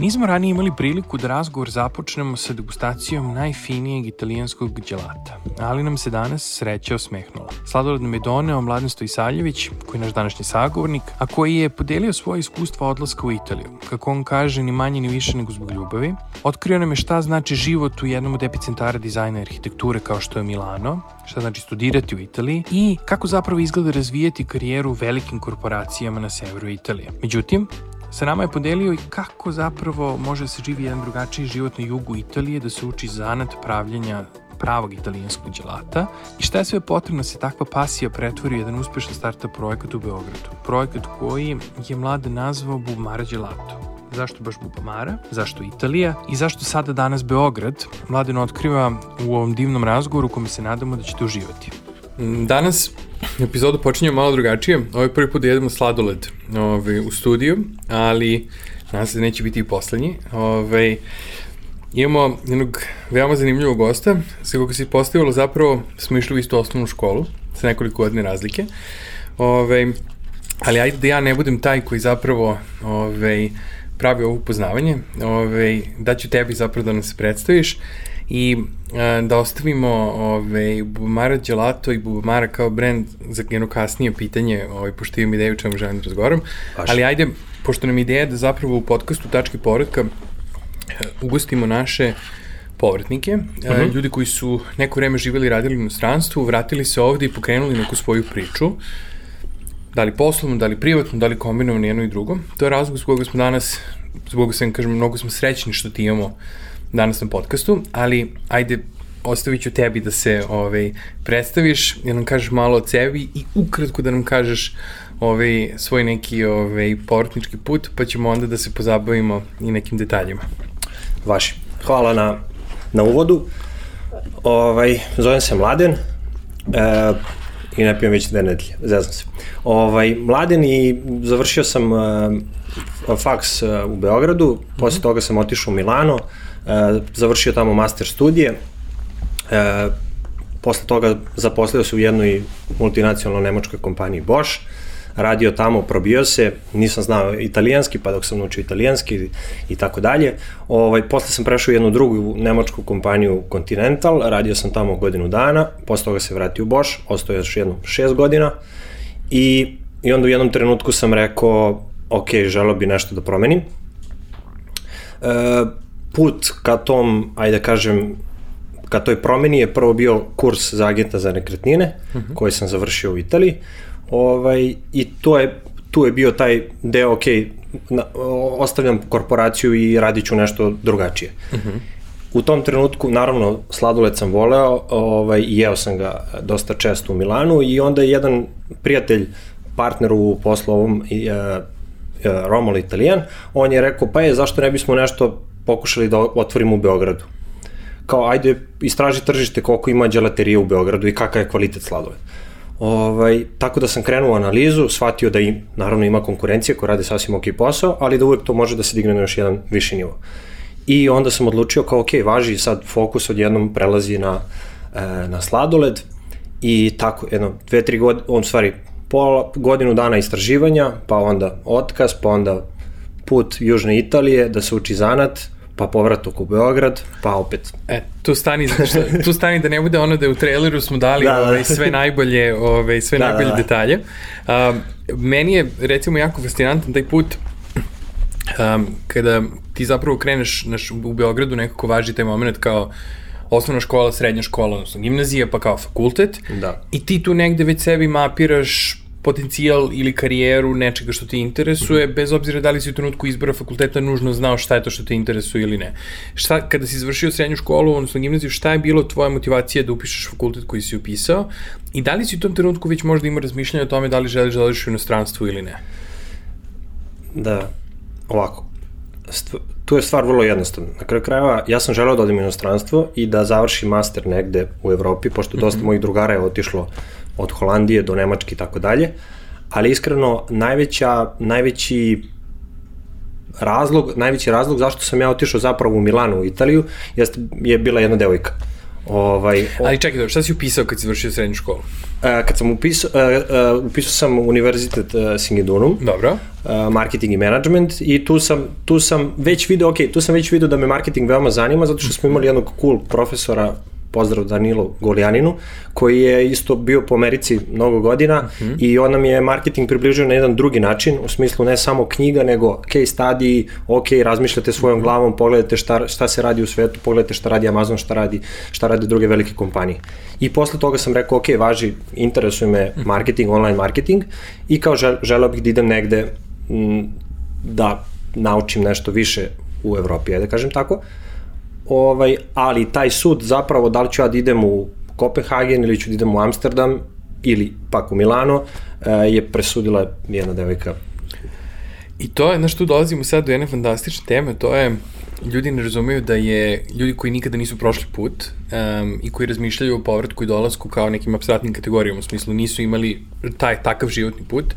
Nismo ranije imali priliku da razgovor započnemo sa degustacijom najfinijeg italijanskog dželata, ali nam se danas sreća osmehnula. Sladoled nam je doneo Mladen Stojsaljević, koji je naš današnji sagovornik, a koji je podelio svoje iskustva odlaska u Italiju. Kako on kaže, ni manje ni više nego zbog ljubavi. Otkrio nam je šta znači život u jednom od epicentara dizajna i arhitekture kao što je Milano, šta znači studirati u Italiji i kako zapravo izgleda razvijeti karijeru u velikim korporacijama na severu Italije. Međutim, Sa nama je podelio i kako zapravo može da se živi jedan drugačiji život na jugu Italije, da se uči zanat pravljenja pravog italijanskog dželata i šta je sve potrebno da se takva pasija pretvori u jedan uspešan startup projekat u Beogradu. Projekat koji je mlade nazvao Bubamara Gelato. Zašto baš Bubamara? Zašto Italija? I zašto sada danas Beograd? Mladen otkriva u ovom divnom razgovoru kome se nadamo da ćete uživati. Danas epizodu počinjemo malo drugačije. Ovo je prvi put da jedemo sladoled ovaj, u studiju, ali nadam se da neće biti i poslednji. Ovaj, imamo jednog veoma zanimljivog gosta, sa koga se postavilo zapravo smo išli u istu osnovnu školu, sa nekoliko godine razlike. Ovaj, ali ajde da ja ne budem taj koji zapravo ovaj, pravi ovo upoznavanje, ovaj, da ću tebi zapravo da nam se predstaviš i e, da ostavimo ovaj, Bubamara Gelato i Bubamara kao brand za jedno kasnije pitanje, ovaj, pošto imam ideju čemu želim da razgovaram. Paš. Ali ajde, pošto nam ideja da zapravo u podcastu Tačke povratka e, ugostimo naše povratnike, uh e, -huh. Mhm. ljudi koji su neko vreme živeli i radili u inostranstvu, vratili se ovde i pokrenuli neku svoju priču, da li poslovno, da li privatno, da li kombinovano jedno i drugo. To je razlog zbog koga smo danas, zbog koga sam, kažem, mnogo smo srećni što ti imamo danas na podcastu, ali ajde ostavit ću tebi da se ovaj, predstaviš, da nam kažeš malo o sebi i ukratko da nam kažeš ovaj, svoj neki ovaj, portnički put, pa ćemo onda da se pozabavimo i nekim detaljima. Vaši. Hvala na, na uvodu. Ovaj, zovem se Mladen e, i ne pijem već dve nedelje, zeznam se. Ovaj, Mladen i završio sam e, faks e, u Beogradu, posle mm -hmm. toga sam otišao u Milano, završio tamo master studije, e, posle toga zaposlio se u jednoj multinacionalnoj nemačkoj kompaniji Bosch, radio tamo, probio se, nisam znao italijanski, pa dok sam naučio italijanski i tako dalje. Ovaj, posle sam prešao u jednu drugu nemačku kompaniju Continental, radio sam tamo godinu dana, posle toga se vratio u Bosch, ostao još jedno šest godina. I, i onda u jednom trenutku sam rekao, ok, želo bi nešto da promenim. E, put ka tom, ajde da kažem, ka toj promeni je prvo bio kurs za agenta za nekretnine, uh mhm. -huh. koji sam završio u Italiji, ovaj, i to je, tu je bio taj deo, ok, na, ostavljam korporaciju i radit ću nešto drugačije. Uh mhm. -huh. U tom trenutku, naravno, sladoled sam voleo ovaj, i jeo sam ga dosta često u Milanu i onda je jedan prijatelj, partner u poslovom, i, uh, Romolo Italijan, on je rekao, pa je, zašto ne bismo nešto pokušali da otvorimo u Beogradu. Kao, ajde, istraži tržište koliko ima dželaterija u Beogradu i kakav je kvalitet sladove. Ovaj, tako da sam krenuo analizu, shvatio da im, naravno ima konkurencija koja radi sasvim ok posao, ali da uvek to može da se digne na još jedan viši nivo. I onda sam odlučio kao, ok, važi sad fokus odjednom prelazi na, e, na sladoled i tako, jedno, dve, tri godine, on stvari, pola, godinu dana istraživanja, pa onda otkaz, pa onda put Južne Italije da se uči zanat, pa povratak u Beograd, pa opet. E, tu stani, što, tu stani da ne bude ono da je u traileru smo dali da, da. Ove, sve najbolje, ove, sve da, najbolje da, da. detalje. Um, meni je, recimo, jako fascinantan taj put um, kada ti zapravo kreneš naš, u Beogradu nekako važi taj moment kao osnovna škola, srednja škola, odnosno gimnazija, pa kao fakultet. Da. I ti tu negde već sebi mapiraš potencijal ili karijeru nečega što te interesuje, mm -hmm. bez obzira da li si u trenutku izbora fakulteta nužno znao šta je to što te interesuje ili ne. Šta, kada si završio srednju školu, odnosno gimnaziju, šta je bilo tvoja motivacija da upišeš fakultet koji si upisao i da li si u tom trenutku već možda ima razmišljanja o tome da li želiš da odeš u inostranstvo ili ne? Da, ovako. St tu je stvar vrlo jednostavna. Na kraju krajeva, ja sam želeo da odem u inostranstvo i da završim master negde u Evropi, pošto dosta mm -hmm. mojih drugara je otišlo od Holandije do Nemačke i tako dalje, ali iskreno najveća, najveći razlog, najveći razlog zašto sam ja otišao zapravo u Milanu u Italiju, jest, je bila jedna devojka. Ovaj, o, Ali čekaj, šta si upisao kad si završio srednju školu? e, kad sam upisao, e, e, upisao sam univerzitet e, Singidunum, Dobro. uh, marketing i management i tu sam, tu sam već video, ok, tu sam već video da me marketing veoma zanima zato što smo imali jednog cool profesora pozdrav Danilo Golijaninu, koji je isto bio po Americi mnogo godina uh -huh. i on nam je marketing približio na jedan drugi način, u smislu ne samo knjiga, nego case study, ok, razmišljate svojom glavom, pogledajte šta, šta se radi u svetu, pogledajte šta radi Amazon, šta radi, šta radi druge velike kompanije. I posle toga sam rekao, ok, važi, interesuje me marketing, online marketing i kao žel, želeo bih da idem negde m, da naučim nešto više u Evropi, ajde da kažem tako ovaj, ali taj sud zapravo da li ću ja da idem u Kopenhagen ili ću da idem u Amsterdam ili pak u Milano eh, je presudila jedna devojka. I to je, znaš, tu dolazimo sad do jedne fantastične teme, to je, ljudi ne razumeju da je, ljudi koji nikada nisu prošli put um, i koji razmišljaju o povratku i dolasku kao nekim abstraktnim kategorijama, u smislu nisu imali taj takav životni put,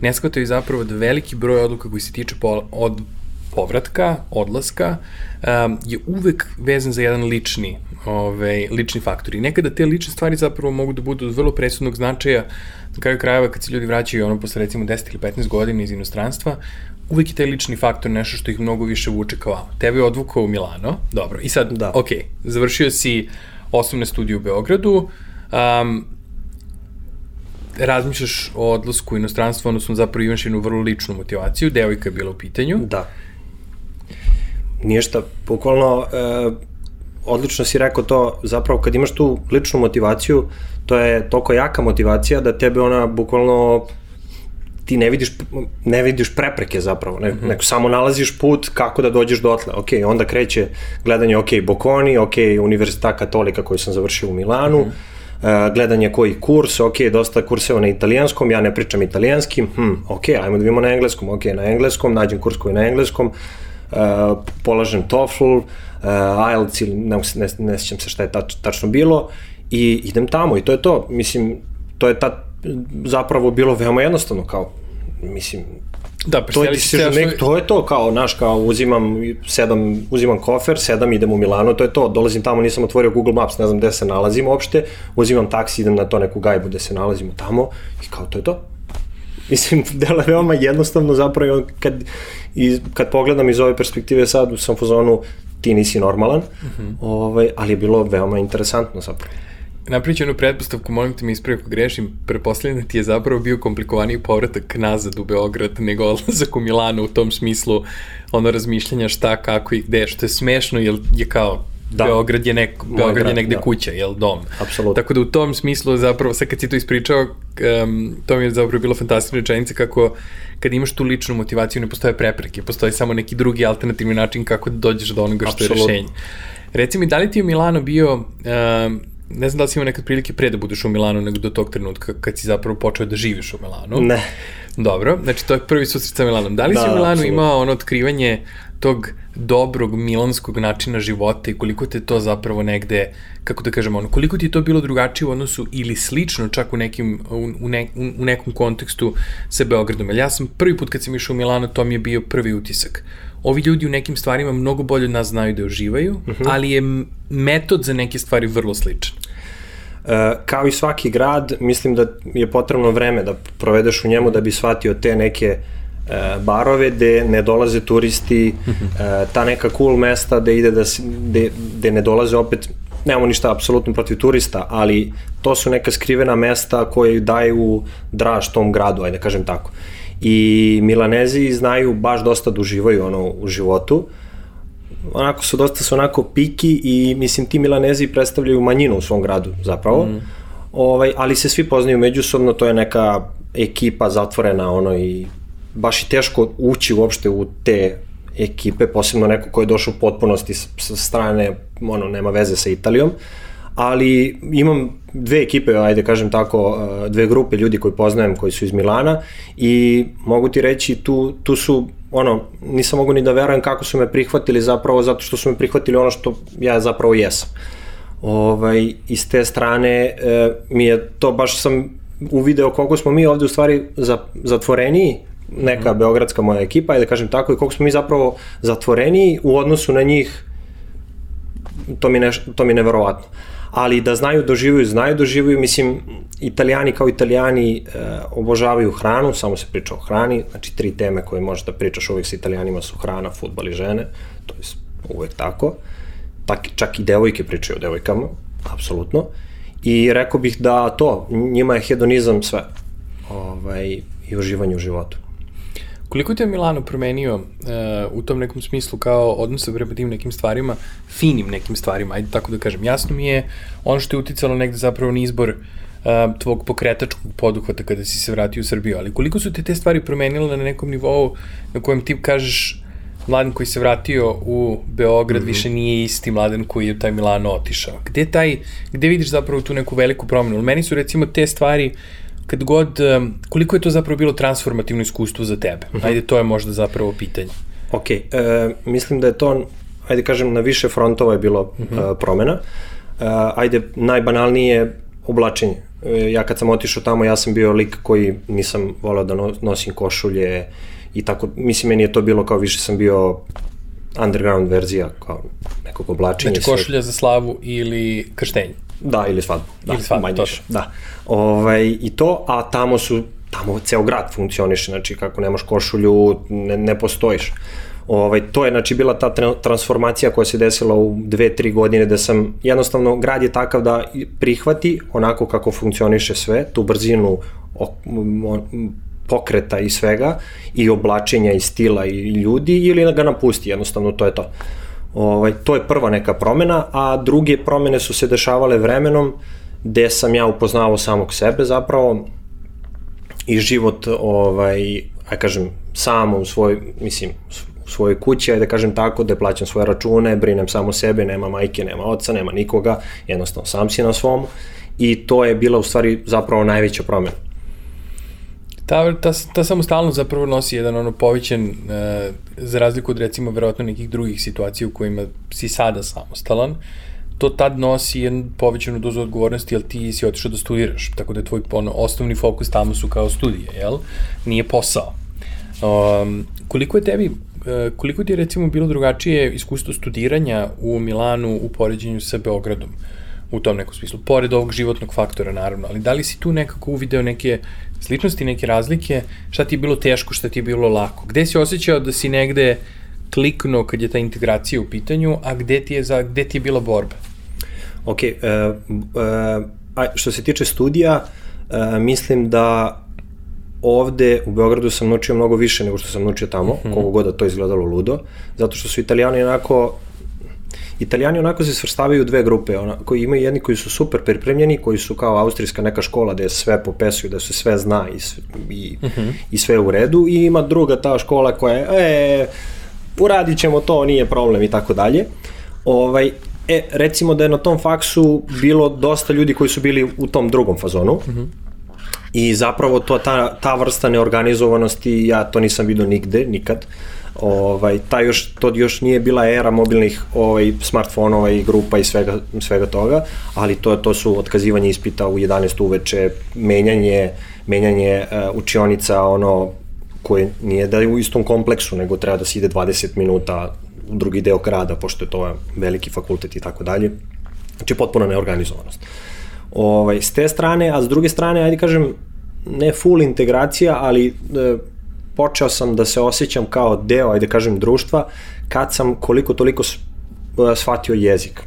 ne shvataju zapravo da veliki broj odluka koji se tiče po, od povratka, odlaska, um, je uvek vezan za jedan lični, ovaj, lični faktor. I nekada te lične stvari zapravo mogu da budu vrlo presudnog značaja na kraju krajeva kad se ljudi vraćaju ono posle recimo 10 ili 15 godina iz inostranstva, uvek je taj lični faktor nešto što ih mnogo više vuče kao vamo. Tebe je odvukao u Milano, dobro, i sad, da. ok, završio si osnovne studije u Beogradu, um, razmišljaš o odlasku u inostranstvo, odnosno zapravo imaš jednu vrlo ličnu motivaciju, devojka je bila u pitanju. Da. Ništa, bukvalno, e, odlično si rekao to, zapravo kad imaš tu ličnu motivaciju, to je toliko jaka motivacija da tebe ona bukvalno ti ne vidiš, ne vidiš prepreke zapravo, ne, mm -hmm. nego samo nalaziš put kako da dođeš dotle. Ok, onda kreće gledanje, ok, Bokoni, ok, Univerzita Katolika koju sam završio u Milanu, mm -hmm. uh, gledanje koji kurs, ok, dosta kurseva na italijanskom, ja ne pričam italijanskim, hm, ok, ajmo da vidimo na engleskom, ok, na engleskom, nađem kurs koji je na engleskom, uh, polažem TOEFL, uh, IELTS ili ne, ne, ne sjećam se šta je tač, tačno bilo i idem tamo i to je to, mislim, to je ta zapravo bilo veoma jednostavno, kao, mislim, Da, to je, se nek, to je to, kao, naš, kao, uzimam, sedam, uzimam kofer, sedam, idem u Milano, to je to, dolazim tamo, nisam otvorio Google Maps, ne znam gde se nalazim uopšte, uzimam taksi, idem na to neku gajbu gde se nalazimo tamo i kao, to je to. Mislim, dela je veoma jednostavno, zapravo, kad, i, kad pogledam iz ove perspektive sad, u sam fazonu, ti nisi normalan, uh -huh. ovaj, ali je bilo veoma interesantno zapravo. Napravit ću jednu pretpostavku, molim te mi ispravi ako grešim, preposledno da ti je zapravo bio komplikovaniji povratak nazad u Beograd nego odlazak u Milano u tom smislu ono razmišljanja šta, kako i gde, što je smešno jer je kao da. Beograd je, nek, Beograd grad, je negde da. kuća, jel, dom. Apsolutno. Tako da u tom smislu zapravo, sad kad si to ispričao, um, to mi je zapravo bilo fantastična rečenica kako kad imaš tu ličnu motivaciju ne postoje prepreke, postoji samo neki drugi alternativni način kako da dođeš do onoga što Absolutno. je rešenje. Reci mi, da li ti u Milano bio um, ne znam da li si imao nekad prilike pre da budeš u Milanu nego do tog trenutka kad si zapravo počeo da živiš u Milanu. Ne. Dobro, znači to je prvi susret sa Milanom. Da li da, si u Milanu absolutno. imao ono otkrivanje tog dobrog milanskog načina života i koliko te to zapravo negde, kako da kažemo, ono, koliko ti to bilo drugačije u odnosu ili slično čak u, nekim, u, u, ne, u nekom kontekstu sa Beogradom. Ja sam prvi put kad sam išao u Milano, to mi je bio prvi utisak ovi ljudi u nekim stvarima mnogo bolje od nas znaju da uživaju, uh mhm. -huh. ali je metod za neke stvari vrlo sličan. E, kao i svaki grad, mislim da je potrebno vreme da provedeš u njemu da bi shvatio te neke e, barove gde ne dolaze turisti, e, ta neka cool mesta gde ide da, gde, gde ne dolaze opet nemamo ništa apsolutno protiv turista, ali to su neka skrivena mesta koje daju draž tom gradu, ajde da kažem tako i Milanezi znaju baš dosta da uživaju ono, u životu. Onako su dosta su onako piki i mislim ti Milanezi predstavljaju manjinu u svom gradu zapravo. Mm. Ovaj, ali se svi poznaju međusobno, to je neka ekipa zatvorena ono i baš i teško ući uopšte u te ekipe, posebno neko ko je došao u potpunosti sa strane, ono, nema veze sa Italijom. Ali imam dve ekipe, ajde kažem tako, eh, dve grupe ljudi koji poznajem koji su iz Milana i mogu ti reći tu, tu su ono, nisam mogu ni da verujem kako su me prihvatili zapravo zato što su me prihvatili ono što ja zapravo jesam. Ovaj, iz te strane e, mi je to baš sam uvideo koliko smo mi ovde u stvari zatvoreniji neka beogradska moja ekipa, da kažem tako, i koliko smo mi zapravo zatvoreni u odnosu na njih, to mi, neš, to mi je neverovatno. Ali da znaju doživaju, znaju doživaju, mislim, italijani kao italijani e, obožavaju hranu, samo se priča o hrani, znači tri teme koje možeš da pričaš uvek sa italijanima su hrana, futbal i žene, to je uvek tako. Tak, čak i devojke pričaju o devojkama, apsolutno. I rekao bih da to, njima je hedonizam sve ovaj, i uživanje u životu. Koliko te je Milano promenio uh, u tom nekom smislu kao odnosa prema tim nekim stvarima, finim nekim stvarima, ajde tako da kažem. Jasno mi je ono što je uticalo negde zapravo na izbor uh, tvog pokretačkog poduhvata kada si se vratio u Srbiju, ali koliko su te te stvari promenile na nekom nivou na kojem ti kažeš mladen koji se vratio u Beograd mm -hmm. više nije isti mladen koji je u taj Milano otišao. Gde taj, gde vidiš zapravo tu neku veliku promenu? Meni su recimo te stvari kad god, koliko je to zapravo bilo transformativno iskustvo za tebe? -hmm. Ajde, to je možda zapravo pitanje. Ok, e, mislim da je to, ajde kažem, na više frontova je bilo mm -hmm. e, promena. E, ajde, najbanalnije oblačenje. E, ja kad sam otišao tamo, ja sam bio lik koji nisam volao da nosim košulje, i tako, mislim, meni je to bilo kao više sam bio underground verzija, kao nekog oblačenja. Znači košulja za slavu ili krštenje? Da, ili svadbu. Da, ili svadbu, manje. Da. Ovaj, I to, a tamo su, tamo ceo grad funkcioniše, znači kako nemaš košulju, ne, ne postojiš. Ovaj, to je znači bila ta transformacija koja se desila u dve, tri godine da sam jednostavno grad je takav da prihvati onako kako funkcioniše sve, tu brzinu pokreta i svega i oblačenja i stila i ljudi ili da ga napusti, jednostavno to je to. Ovaj, to je prva neka promena, a druge promene su se dešavale vremenom gde sam ja upoznao samog sebe zapravo i život, ovaj, aj kažem, samo u svoj, mislim, u svojoj kući, ajde da kažem tako, da plaćam svoje račune, brinem samo sebe, nema majke, nema oca, nema nikoga, jednostavno sam si na svom i to je bila u stvari zapravo najveća promena ta, ta, ta samostalnost zapravo nosi jedan ono povećan, uh, za razliku od recimo verovatno nekih drugih situacija u kojima si sada samostalan, to tad nosi jedan povećanu dozu odgovornosti, jer ti si otišao da studiraš, tako da je tvoj ono, osnovni fokus tamo su kao studije, jel? Nije posao. Um, koliko je tebi, uh, koliko ti je recimo bilo drugačije iskustvo studiranja u Milanu u poređenju sa Beogradom? u tom nekom smislu, pored ovog životnog faktora naravno, ali da li si tu nekako uvideo neke sličnosti, neke razlike, šta ti je bilo teško, šta ti je bilo lako, gde si osjećao da si negde kliknuo kad je ta integracija u pitanju, a gde ti je, za, gde ti je bila borba? Ok, uh, uh, a što se tiče studija, uh, mislim da ovde u Beogradu sam naučio mnogo više nego što sam naučio tamo, mm -hmm. koliko god da to izgledalo ludo, zato što su italijani onako Italijani onako se svrstavaju u dve grupe, ona, koji imaju jedni koji su super pripremljeni, koji su kao austrijska neka škola gde sve popesuju, da se sve zna i, i, uh mhm. -huh. i sve u redu, i ima druga ta škola koja je, e, uradit ćemo to, nije problem i tako dalje. Ovaj, e, recimo da je na tom faksu bilo dosta ljudi koji su bili u tom drugom fazonu, uh mhm. -huh. I zapravo to, ta, ta vrsta neorganizovanosti, ja to nisam vidio nigde, nikad. Uh, ovaj, ta još, to još nije bila era mobilnih ovaj, smartfonova i grupa i svega, svega toga, ali to, to su otkazivanje ispita u 11 uveče, menjanje, menjanje uh, učionica, ono, koje nije da je u istom kompleksu, nego treba da se ide 20 minuta u drugi deo grada, pošto je to veliki fakultet i tako dalje. Znači, potpuno neorganizovanost. Ovaj, s te strane, a s druge strane, ajde kažem, ne full integracija, ali e, počeo sam da se osjećam kao deo, ajde kažem, društva, kad sam koliko toliko e, shvatio jezik.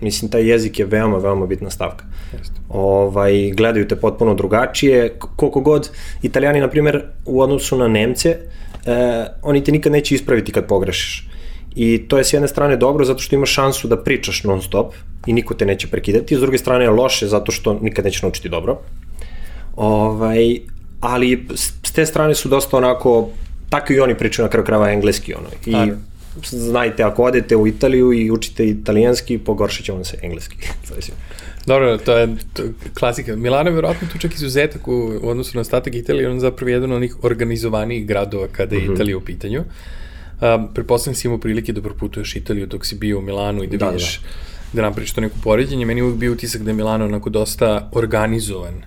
Mislim, taj jezik je veoma, veoma bitna stavka. Jeste. Ovaj, gledaju te potpuno drugačije. Koliko god, italijani, na primjer, u odnosu na Nemce, eh, oni te nikad neće ispraviti kad pogrešiš. I to je s jedne strane dobro zato što imaš šansu da pričaš non stop i niko te neće prekidati, s druge strane je loše zato što nikad neće naučiti dobro. Ovaj, ali s te strane su dosta onako, tako i oni pričaju na kraju krava engleski, ono, i Ajde. znajte, ako odete u Italiju i učite italijanski, pogoršat će vam se engleski. Dobro, to je to, klasika. Milano je verovatno tu čak izuzetak u, u odnosu na ostatak Italije, on je zapravo jedan od onih organizovanijih gradova kada je mm -hmm. Italija u pitanju. Um, Preposledam si imao prilike da proputuješ Italiju dok si bio u Milanu i da, da vidiš, da, da. da napraviš to neko poređenje. Meni uvijek bio utisak da je Milano onako dosta organizovan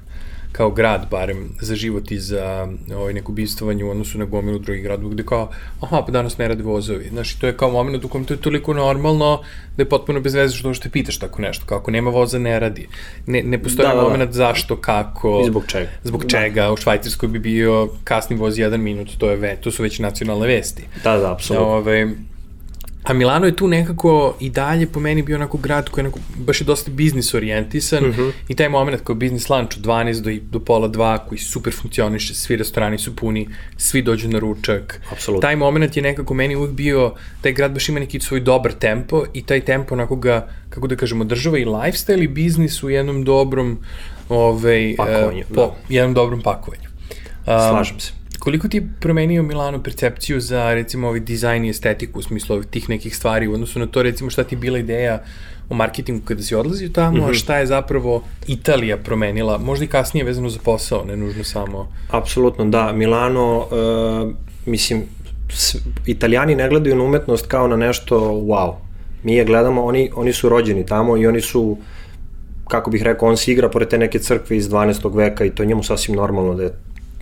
kao grad barem za život i za ovaj, neko bistovanje u odnosu na gomilu drugih gradova gde kao, aha, pa danas ne rade vozovi. Znaš, to je kao moment u kojem to je toliko normalno da je potpuno bez veze što što pitaš tako nešto. Kako nema voza, ne radi. Ne, ne postoji da, da, da. moment zašto, kako. I zbog čega. Zbog da. čega. U Švajcarskoj bi bio kasni voz jedan minut, to je ve, to su već nacionalne vesti. Da, da, apsolutno. Ove, ovaj, A Milano je tu nekako i dalje po meni bio onako grad koji je onako, baš je dosta biznis orijentisan uh mhm. -huh. i taj moment kao biznis lunch od 12 do, do pola 2 koji super funkcioniše, svi restorani su puni, svi dođu na ručak. Absolutno. Taj moment je nekako meni uvijek bio, taj grad baš ima neki svoj dobar tempo i taj tempo onako ga, kako da kažemo, održava i lifestyle i biznis u jednom dobrom ovaj, pakovanju, uh, po, da. jednom dobrom pakovanju. Um, Slažem se. Koliko ti je promenio Milano percepciju za recimo ovaj dizajn i estetiku u smislu ovih tih nekih stvari u odnosu na to recimo šta ti je bila ideja o marketingu kada si odlazio tamo, mm -hmm. a mhm. šta je zapravo Italija promenila, možda i kasnije vezano za posao, ne nužno samo... Apsolutno, da. Milano, uh, mislim, italijani ne gledaju na umetnost kao na nešto wow. Mi je gledamo, oni, oni su rođeni tamo i oni su kako bih rekao, on se igra pored te neke crkve iz 12. veka i to je njemu sasvim normalno da je,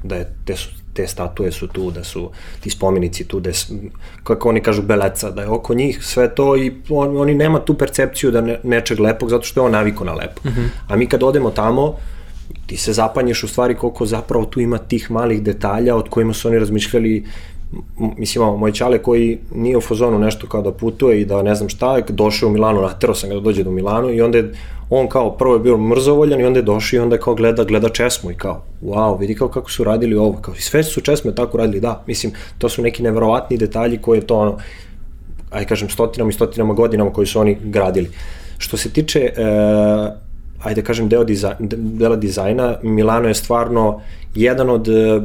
da je te su te statue su tu, da su ti spomenici tu, da je, kako oni kažu, beleca, da je oko njih sve to i on, oni nema tu percepciju da ne, nečeg lepog, zato što je on naviko na lepo. Mhm. -huh. A mi kad odemo tamo, ti se zapanješ u stvari koliko zapravo tu ima tih malih detalja od kojima su oni razmišljali mislim, imamo moj čale koji nije u fazonu nešto kao da putuje i da ne znam šta, došao u Milanu, natero sam ga da dođe do Milanu i onda je on kao prvo je bio mrzovoljan i onda je došao i onda je kao gleda, gleda česmu i kao, wow, vidi kao kako su radili ovo, kao i sve su česme tako radili, da, mislim, to su neki neverovatni detalji koje to ono, aj kažem, stotinama i stotinama godinama koji su oni gradili. Što se tiče, e, ajde kažem, deo dizaj, dela dizajna, Milano je stvarno jedan od, e,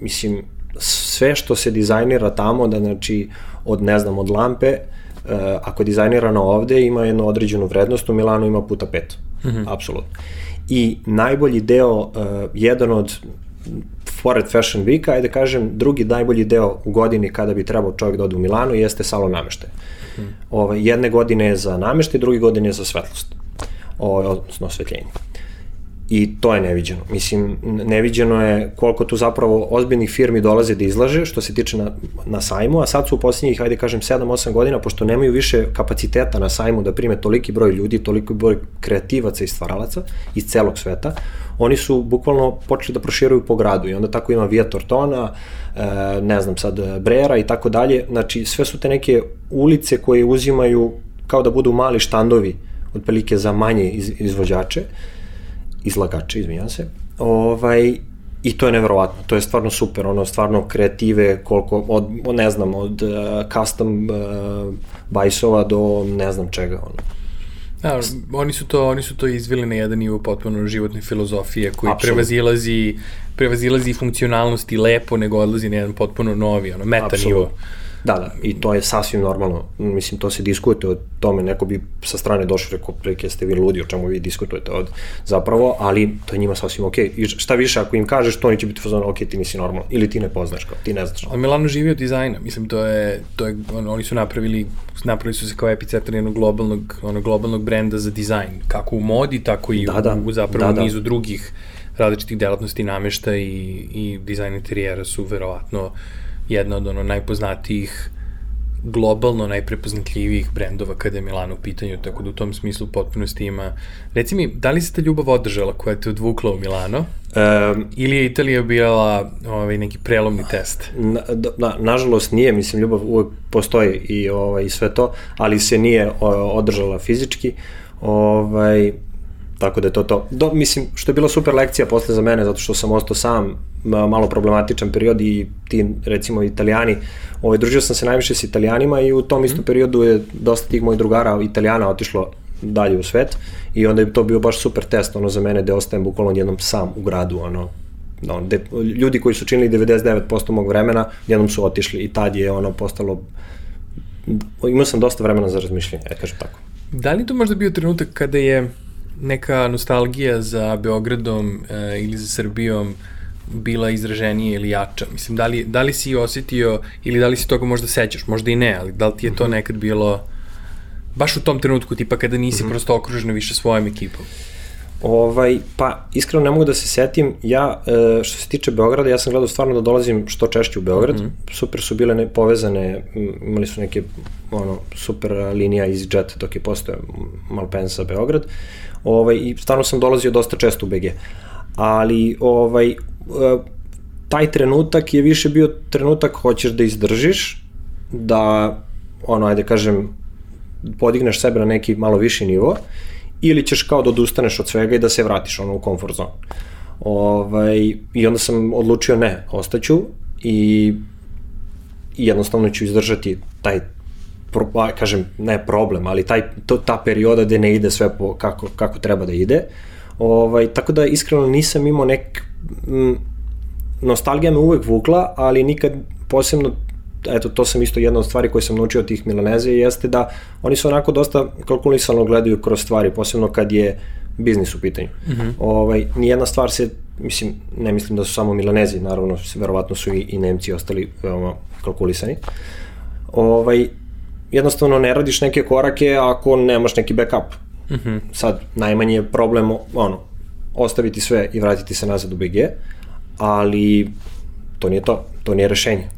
mislim, sve što se dizajnira tamo, da znači, od, ne znam, od lampe, ako je dizajnirano ovde, ima jednu određenu vrednost, u Milanu ima puta pet. Mm -hmm. Apsolutno. I najbolji deo, uh, jedan od pored Fashion Weeka, ajde kažem, drugi najbolji deo u godini kada bi trebao čovjek da ode u Milanu jeste salon nameštaja. Mm. Ove, jedne godine je za nameštaj, druge godine je za svetlost, o, odnosno osvetljenje. I to je neviđeno. Mislim, neviđeno je koliko tu zapravo ozbiljnih firmi dolaze da izlaže što se tiče na, na sajmu, a sad su u posljednjih, hajde kažem, 7-8 godina, pošto nemaju više kapaciteta na sajmu da prime toliki broj ljudi, toliko broj kreativaca i stvaralaca iz celog sveta, oni su bukvalno počeli da proširuju po gradu i onda tako ima Via Tortona, e, ne znam sad, Brera i tako dalje, znači sve su te neke ulice koje uzimaju kao da budu mali štandovi otprilike za manje iz, izvođače, izlagače, izvinjam se. Ovaj, I to je neverovatno, to je stvarno super, ono, stvarno kreative, koliko, od, ne znam, od uh, custom uh, bajsova do ne znam čega, ono. Da, oni su to, oni su to izvili na jedan nivo potpuno životne filozofije koji Absolut. prevazilazi, prevazilazi funkcionalnosti lepo, nego odlazi na jedan potpuno novi, ono, meta Absolut. nivo. Da, da, i to je sasvim normalno. Mislim, to se diskutuje o tome, neko bi sa strane došao rekao, prilike ste vi ludi, o čemu vi diskutujete od, zapravo, ali to je njima sasvim okej. Okay. I šta više, ako im kažeš, to oni će biti fazon, ok, ti nisi normalno, ili ti ne poznaš, kao, ti ne znaš. Ali Milano živi od dizajna, mislim, to je, to je on, oni su napravili, napravili su se kao epicentar jednog globalnog, ono, globalnog brenda za dizajn, kako u modi, tako i da, da, u, zapravo da, da. nizu drugih različitih delatnosti namešta i, i dizajn interijera su verovatno jedna od ono najpoznatijih globalno najprepoznatljivijih brendova kada je Milano u pitanju, tako da u tom smislu potpunosti ima... Reci mi, da li se ta ljubav održala koja te odvukla u Milano? Um, Ili je Italija bila ovaj, neki prelomni test? Na, da, nažalost nije, mislim, ljubav uvek postoji i, ovaj, i sve to, ali se nije održala fizički. Ovaj, Tako da je to to. Do, mislim, što je bila super lekcija posle za mene, zato što sam ostao sam, malo problematičan period i ti, recimo, italijani, ovaj, družio sam se najviše s italijanima i u tom istom mhm. periodu je dosta tih mojih drugara italijana otišlo dalje u svet i onda je to bio baš super test ono za mene da ostajem bukvalno jednom sam u gradu ono no, de, ljudi koji su činili 99% mog vremena jednom su otišli i tad je ono postalo imao sam dosta vremena za razmišljanje, ja kažem tako. Da li to možda bio trenutak kada je neka nostalgija za Beogradom e, ili za Srbijom bila izraženija ili jača? Mislim, da li, da li si osetio ili da li si toga možda sećaš? Možda i ne, ali da li ti je to mhm. nekad bilo baš u tom trenutku, tipa kada nisi mm -hmm. prosto okruženo više svojom ekipom? Ovaj, pa, iskreno ne mogu da se setim, ja, e, što se tiče Beograda, ja sam gledao stvarno da dolazim što češće u Beograd, mm -hmm. super su bile ne, povezane, imali su neke, ono, super linija iz Jet dok je postoje Malpensa Beograd, ovaj, i stvarno sam dolazio dosta često u BG. Ali, ovaj, e, taj trenutak je više bio trenutak hoćeš da izdržiš, da, ono, ajde kažem, podigneš sebe na neki malo viši nivo, ili ćeš kao da odustaneš od svega i da se vratiš ono u comfort zone. Ovaj, I onda sam odlučio ne, ostaću i, i jednostavno ću izdržati taj pro, kažem, ne problem, ali taj, to, ta perioda gde ne ide sve po, kako, kako treba da ide. Ovaj, tako da iskreno nisam imao nek... M, nostalgija me uvek vukla, ali nikad posebno eto, to sam isto jedna od stvari koje sam naučio od tih Milaneze, jeste da oni su onako dosta kalkulisano gledaju kroz stvari, posebno kad je biznis u pitanju. Mm -hmm. ovaj, nijedna stvar se, mislim, ne mislim da su samo Milanezi, naravno, verovatno su i, i Nemci ostali veoma kalkulisani. Ovaj, jednostavno ne radiš neke korake ako nemaš neki backup. Mm -hmm. Sad, najmanji je problem, ono, ostaviti sve i vratiti se nazad u BG, ali to nije to, to nije rešenje.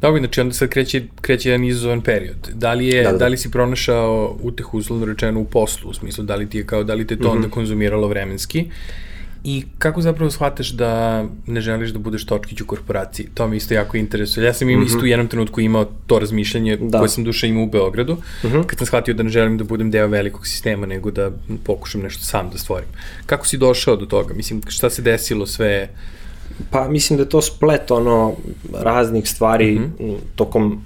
Dobro, znači onda sad kreće, kreće jedan izazovan period. Da li, je, da, da. da li si pronašao utehu uslovno rečeno u poslu, u smislu da li ti je kao, da li te to mm -hmm. onda konzumiralo vremenski I kako zapravo shvataš da ne želiš da budeš točkić u korporaciji? To mi isto jako interesuje. Ja sam im mm -hmm. isto u jednom trenutku imao to razmišljanje da. koje sam duša imao u Beogradu, mm -hmm. kad sam shvatio da ne želim da budem deo velikog sistema, nego da pokušam nešto sam da stvorim. Kako si došao do toga? Mislim, šta se desilo sve Pa mislim da je to splet ono raznih stvari mm -hmm. tokom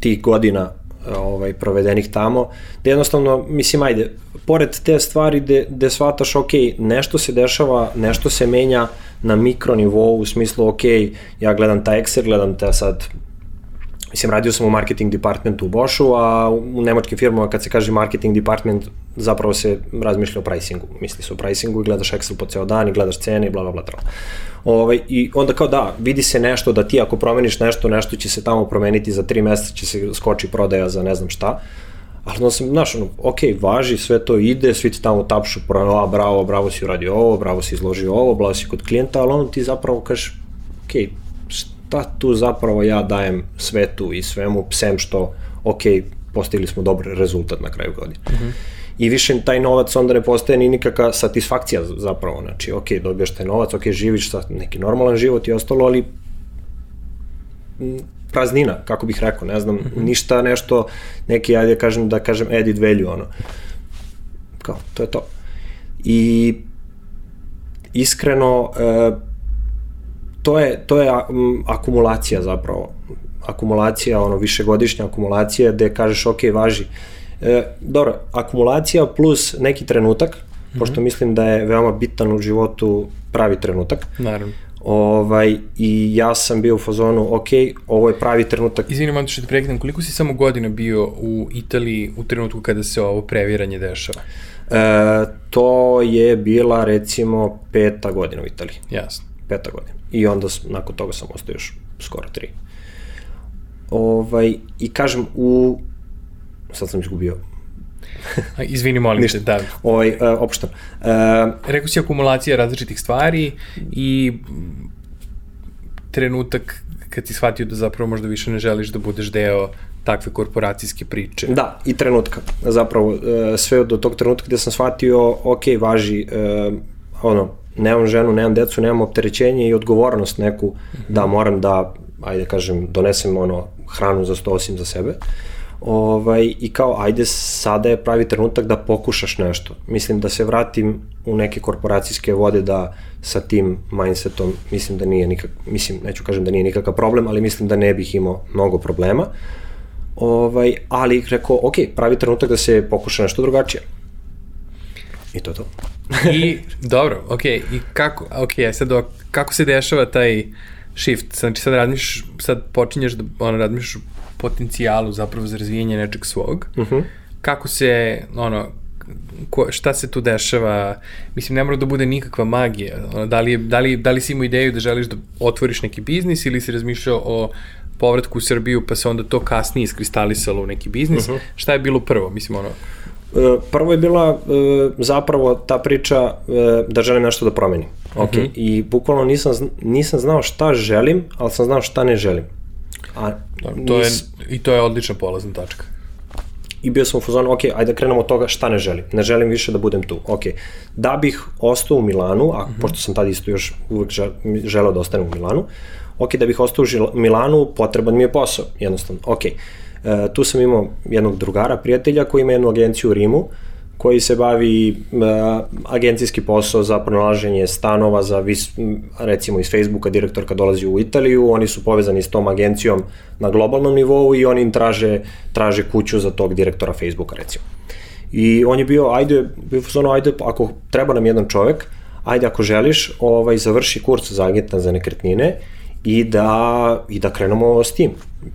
tih godina ovaj, provedenih tamo, da jednostavno, mislim, ajde, pored te stvari gde, gde shvataš, ok, nešto se dešava, nešto se menja na mikronivou, u smislu, ok, ja gledam taj Excel, gledam te sad Mislim, radio sam u marketing departmentu u Boschu, a u nemačkim firmama kad se kaže marketing department, zapravo se razmišlja o pricingu. Misli se o pricingu i gledaš Excel po ceo dan i gledaš cene i bla, bla, bla, bla. Ovaj, I onda kao da, vidi se nešto da ti ako promeniš nešto, nešto će se tamo promeniti za tri meseca, će se skoči prodaja za ne znam šta. Ali onda sam, znaš, ono, ok, važi, sve to ide, svi ti tamo tapšu, a, bravo, bravo si uradio ovo, bravo si izložio ovo, bravo si kod klijenta, ali onda ti zapravo kažeš, ok, šta tu zapravo ja dajem svetu i svemu, psem što, ok, postigli smo dobar rezultat na kraju godine. Mm -hmm. I više taj novac onda ne postaje ni nikakva satisfakcija zapravo, znači, ok, dobijaš taj novac, ok, živiš sa neki normalan život i ostalo, ali praznina, kako bih rekao, ne znam, mm -hmm. ništa nešto, neki, ajde kažem, da kažem added value, ono. Kao, to je to. I iskreno, e, to je, to je akumulacija zapravo. Akumulacija, ono, višegodišnja akumulacija gde kažeš, ok, važi. E, dobro, akumulacija plus neki trenutak, mm -hmm. pošto mislim da je veoma bitan u životu pravi trenutak. Naravno. Ovaj, I ja sam bio u fazonu, ok, ovo je pravi trenutak. Izvini, malo što te prekidam, koliko si samo godina bio u Italiji u trenutku kada se ovo previranje dešava? E, to je bila recimo peta godina u Italiji. Jasno. Peta godina i onda nakon toga sam ostao još skoro tri. Ovaj, I kažem, u... Sad sam izgubio Izvini, molim te, da. Ovaj, uh, opštan. Uh, Rekao si akumulacija različitih stvari i trenutak kad si shvatio da zapravo možda više ne želiš da budeš deo takve korporacijske priče. Da, i trenutka. Zapravo, uh, sve do tog trenutka gde sam shvatio, ok, važi, uh, ono, nemam ženu, nemam decu, nemam opterećenje i odgovornost neku da moram da, ajde kažem, donesem ono hranu za sto osim za sebe. Ovaj, I kao, ajde, sada je pravi trenutak da pokušaš nešto. Mislim da se vratim u neke korporacijske vode da sa tim mindsetom mislim da nije nikak, mislim, neću kažem da nije nikakav problem, ali mislim da ne bih imao mnogo problema. Ovaj, ali rekao, ok, pravi trenutak da se pokuša nešto drugačije. I to je to. I, dobro, ok, i kako, ok, sad do, kako se dešava taj shift, znači sad razmišljaš, sad počinješ da ono, razmišljaš potencijalu zapravo za razvijenje nečeg svog, uh mhm. -huh. kako se, ono, ko, šta se tu dešava, mislim, ne mora da bude nikakva magija, ono, da, li da, li, da li si imao ideju da želiš da otvoriš neki biznis ili si razmišljao o povratku u Srbiju pa se onda to kasnije iskristalisalo u neki biznis, uh mhm. -huh. šta je bilo prvo, mislim, ono, prvo je bila e, zapravo ta priča e, da želim nešto da promenim. Ok, uh -huh. i bukvalno nisam, nisam znao šta želim, ali sam znao šta ne želim. A, to nis... je, I to je odlična polazna tačka. I bio sam u fazonu, ok, ajde da krenemo od toga šta ne želim. Ne želim više da budem tu. Ok, da bih ostao u Milanu, a uh -huh. pošto sam tada isto još uvek želeo da ostanem u Milanu, ok, da bih ostao u Milanu, potreban mi je posao, jednostavno. Ok, E, tu sam imao jednog drugara, prijatelja koji ima jednu agenciju u Rimu, koji se bavi uh, agencijski posao za pronalaženje stanova za vis, recimo iz Facebooka direktorka dolazi u Italiju, oni su povezani s tom agencijom na globalnom nivou i oni im traže, traže kuću za tog direktora Facebooka recimo. I on je bio, ajde, bio ono, ajde, ako treba nam jedan čovek, ajde ako želiš, ovaj, završi kurs za agenta za nekretnine i da, i da krenemo s tim.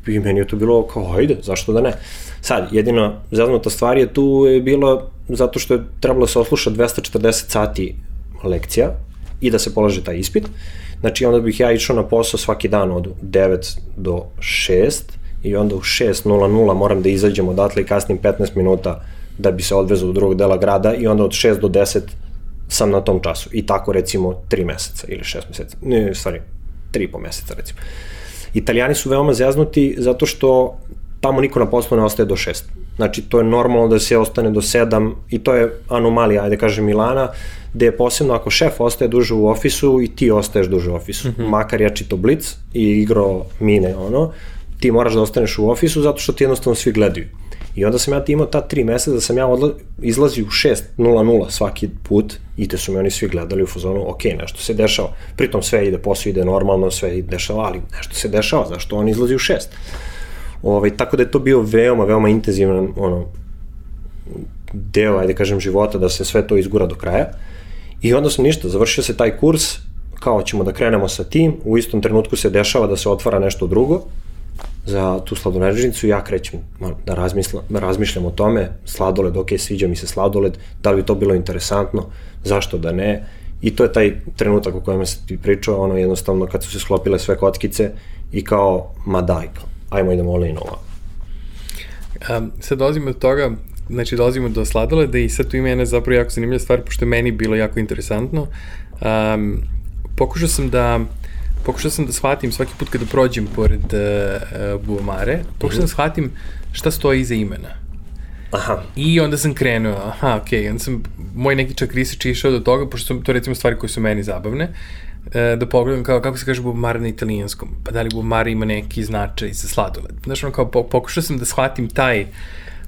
I meni je to bilo kao, ajde, zašto da ne? Sad, jedina zaznuta stvar je tu je bila zato što je trebalo se osluša 240 sati lekcija i da se polaže taj ispit. Znači, onda bih ja išao na posao svaki dan od 9 do 6 i onda u 6.00 moram da izađem odatle i kasnim 15 minuta da bi se odvezao do drugog dela grada i onda od 6 do 10 sam na tom času. I tako recimo 3 meseca ili 6 meseca. Ne, stvari, 3 po meseca recimo. Italijani su veoma zeznuti zato što tamo niko na poslu ne ostaje do 6. Znači, to je normalno da se ostane do 7 i to je anomalija, ajde kažem, Milana, gde je posebno ako šef ostaje duže u ofisu i ti ostaješ duže u ofisu. Mm -hmm. Makar ja čito blic i igrao mine, ono, ti moraš da ostaneš u ofisu zato što ti jednostavno svi gledaju. I onda sam ja imao ta tri meseca da sam ja odla, izlazio u 6.00 svaki put i te su me oni svi gledali u fazonu, ok, nešto se dešava. Pritom sve ide, posao ide normalno, sve ide dešava, ali nešto se dešava, zašto on izlazi u 6? Ovaj, tako da je to bio veoma, veoma intenzivan ono, deo, ajde kažem, života da se sve to izgura do kraja. I onda sam ništa, završio se taj kurs, kao ćemo da krenemo sa tim, u istom trenutku se dešava da se otvara nešto drugo, za tu sladoležnicu, ja krećem da, razmisla, razmišljam o tome, sladoled, ok, sviđa mi se sladoled, da li bi to bilo interesantno, zašto da ne, i to je taj trenutak o kojem se ti pričao, ono jednostavno kad su se sklopile sve kockice i kao, ma daj, ajmo idemo all in ovo. Um, sad dolazimo do toga, znači dolazimo do sladoleda i sad tu ima jedna zapravo jako zanimljiva stvar, pošto je meni bilo jako interesantno. Um, pokušao sam da pokušao sam da shvatim svaki put kada prođem pored uh, uh, Buvamare, pokušao sam da shvatim šta stoji iza imena. Aha. I onda sam krenuo, aha, okej, okay. onda sam, moj neki čak research išao do toga, pošto su to recimo stvari koje su meni zabavne, uh, da pogledam kao, kako se kaže Buvamara na italijanskom, pa da li Buvamara ima neki značaj za sladoled. Znaš, ono kao, pokušao sam da shvatim taj,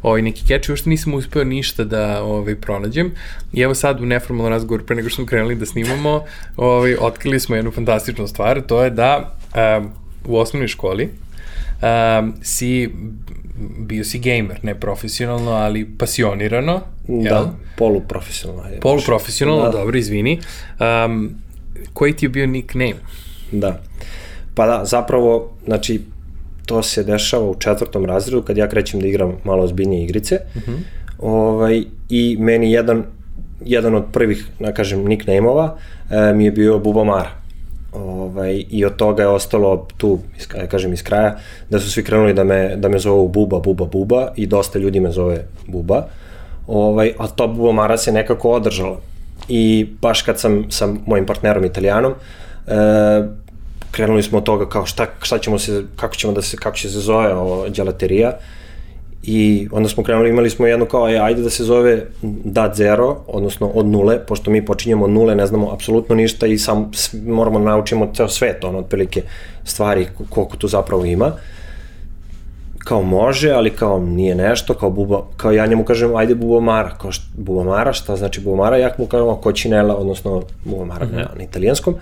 ovaj, neki catch, uopšte nisam uspeo ništa da ovaj, pronađem. I evo sad u neformalnom razgovoru, pre nego što smo krenuli da snimamo, ovaj, otkrili smo jednu fantastičnu stvar, to je da um, u osnovnoj školi um, si bio si gamer, ne profesionalno, ali pasionirano. Da, jel? poluprofesionalno. Je poluprofesionalno, da. dobro, izvini. Um, koji ti je bio nickname? Da. Pa da, zapravo, znači, to se dešava u četvrtom razredu kad ja krećem da igram malo ozbiljnije igrice. Uh mhm. -huh. ovaj, I meni jedan, jedan od prvih, da kažem, nickname-ova e, mi je bio Bubamara. Ovaj, I od toga je ostalo tu, ja kažem, iz kraja, da su svi krenuli da me, da me zovu Buba, Buba, Buba i dosta ljudi me zove Buba. Ovaj, a to Bubamara se nekako održalo. I baš kad sam sa mojim partnerom italijanom, e, krenuli smo od toga kao šta, šta ćemo se, kako ćemo da se, kako će se zove ovo djelaterija i onda smo krenuli, imali smo jedno kao, aj, ajde da se zove dat zero, odnosno od nule, pošto mi počinjemo od nule, ne znamo apsolutno ništa i sam moramo da naučimo ceo svet, ono, otprilike stvari koliko tu zapravo ima. Kao može, ali kao nije nešto, kao buba, kao ja njemu kažem, ajde bubomara, kao šta, bubomara, šta znači bubomara, ja mu kažem, kočinela, odnosno bubomara mm -hmm. na, na italijanskom.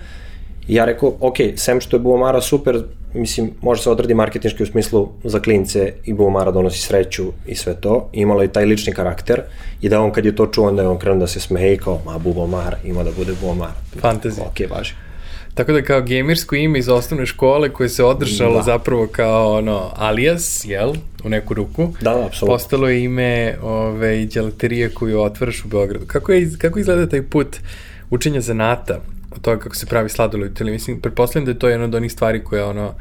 I ja rekao, ok, sem što je Buvamara super, mislim, može se odradi marketinški u smislu za klince i Buvamara donosi sreću i sve to. Imala je taj lični karakter i da on kad je to čuo, onda je on krenuo da se smeje i kao, ma Buvamara, ima da bude Buvamara. Fantazija. Ok, važi. Tako da kao gamersko ime iz osnovne škole koje se održalo da. zapravo kao ono alias, jel, u neku ruku. Da, da, apsolutno. Postalo je ime ove, djelaterije koju otvaraš u Beogradu. Kako, je, kako izgleda taj put učenja zanata? Od toga kako se pravi sladoled ili mislim, pretpostavljam da je to jedna od onih stvari koje ono,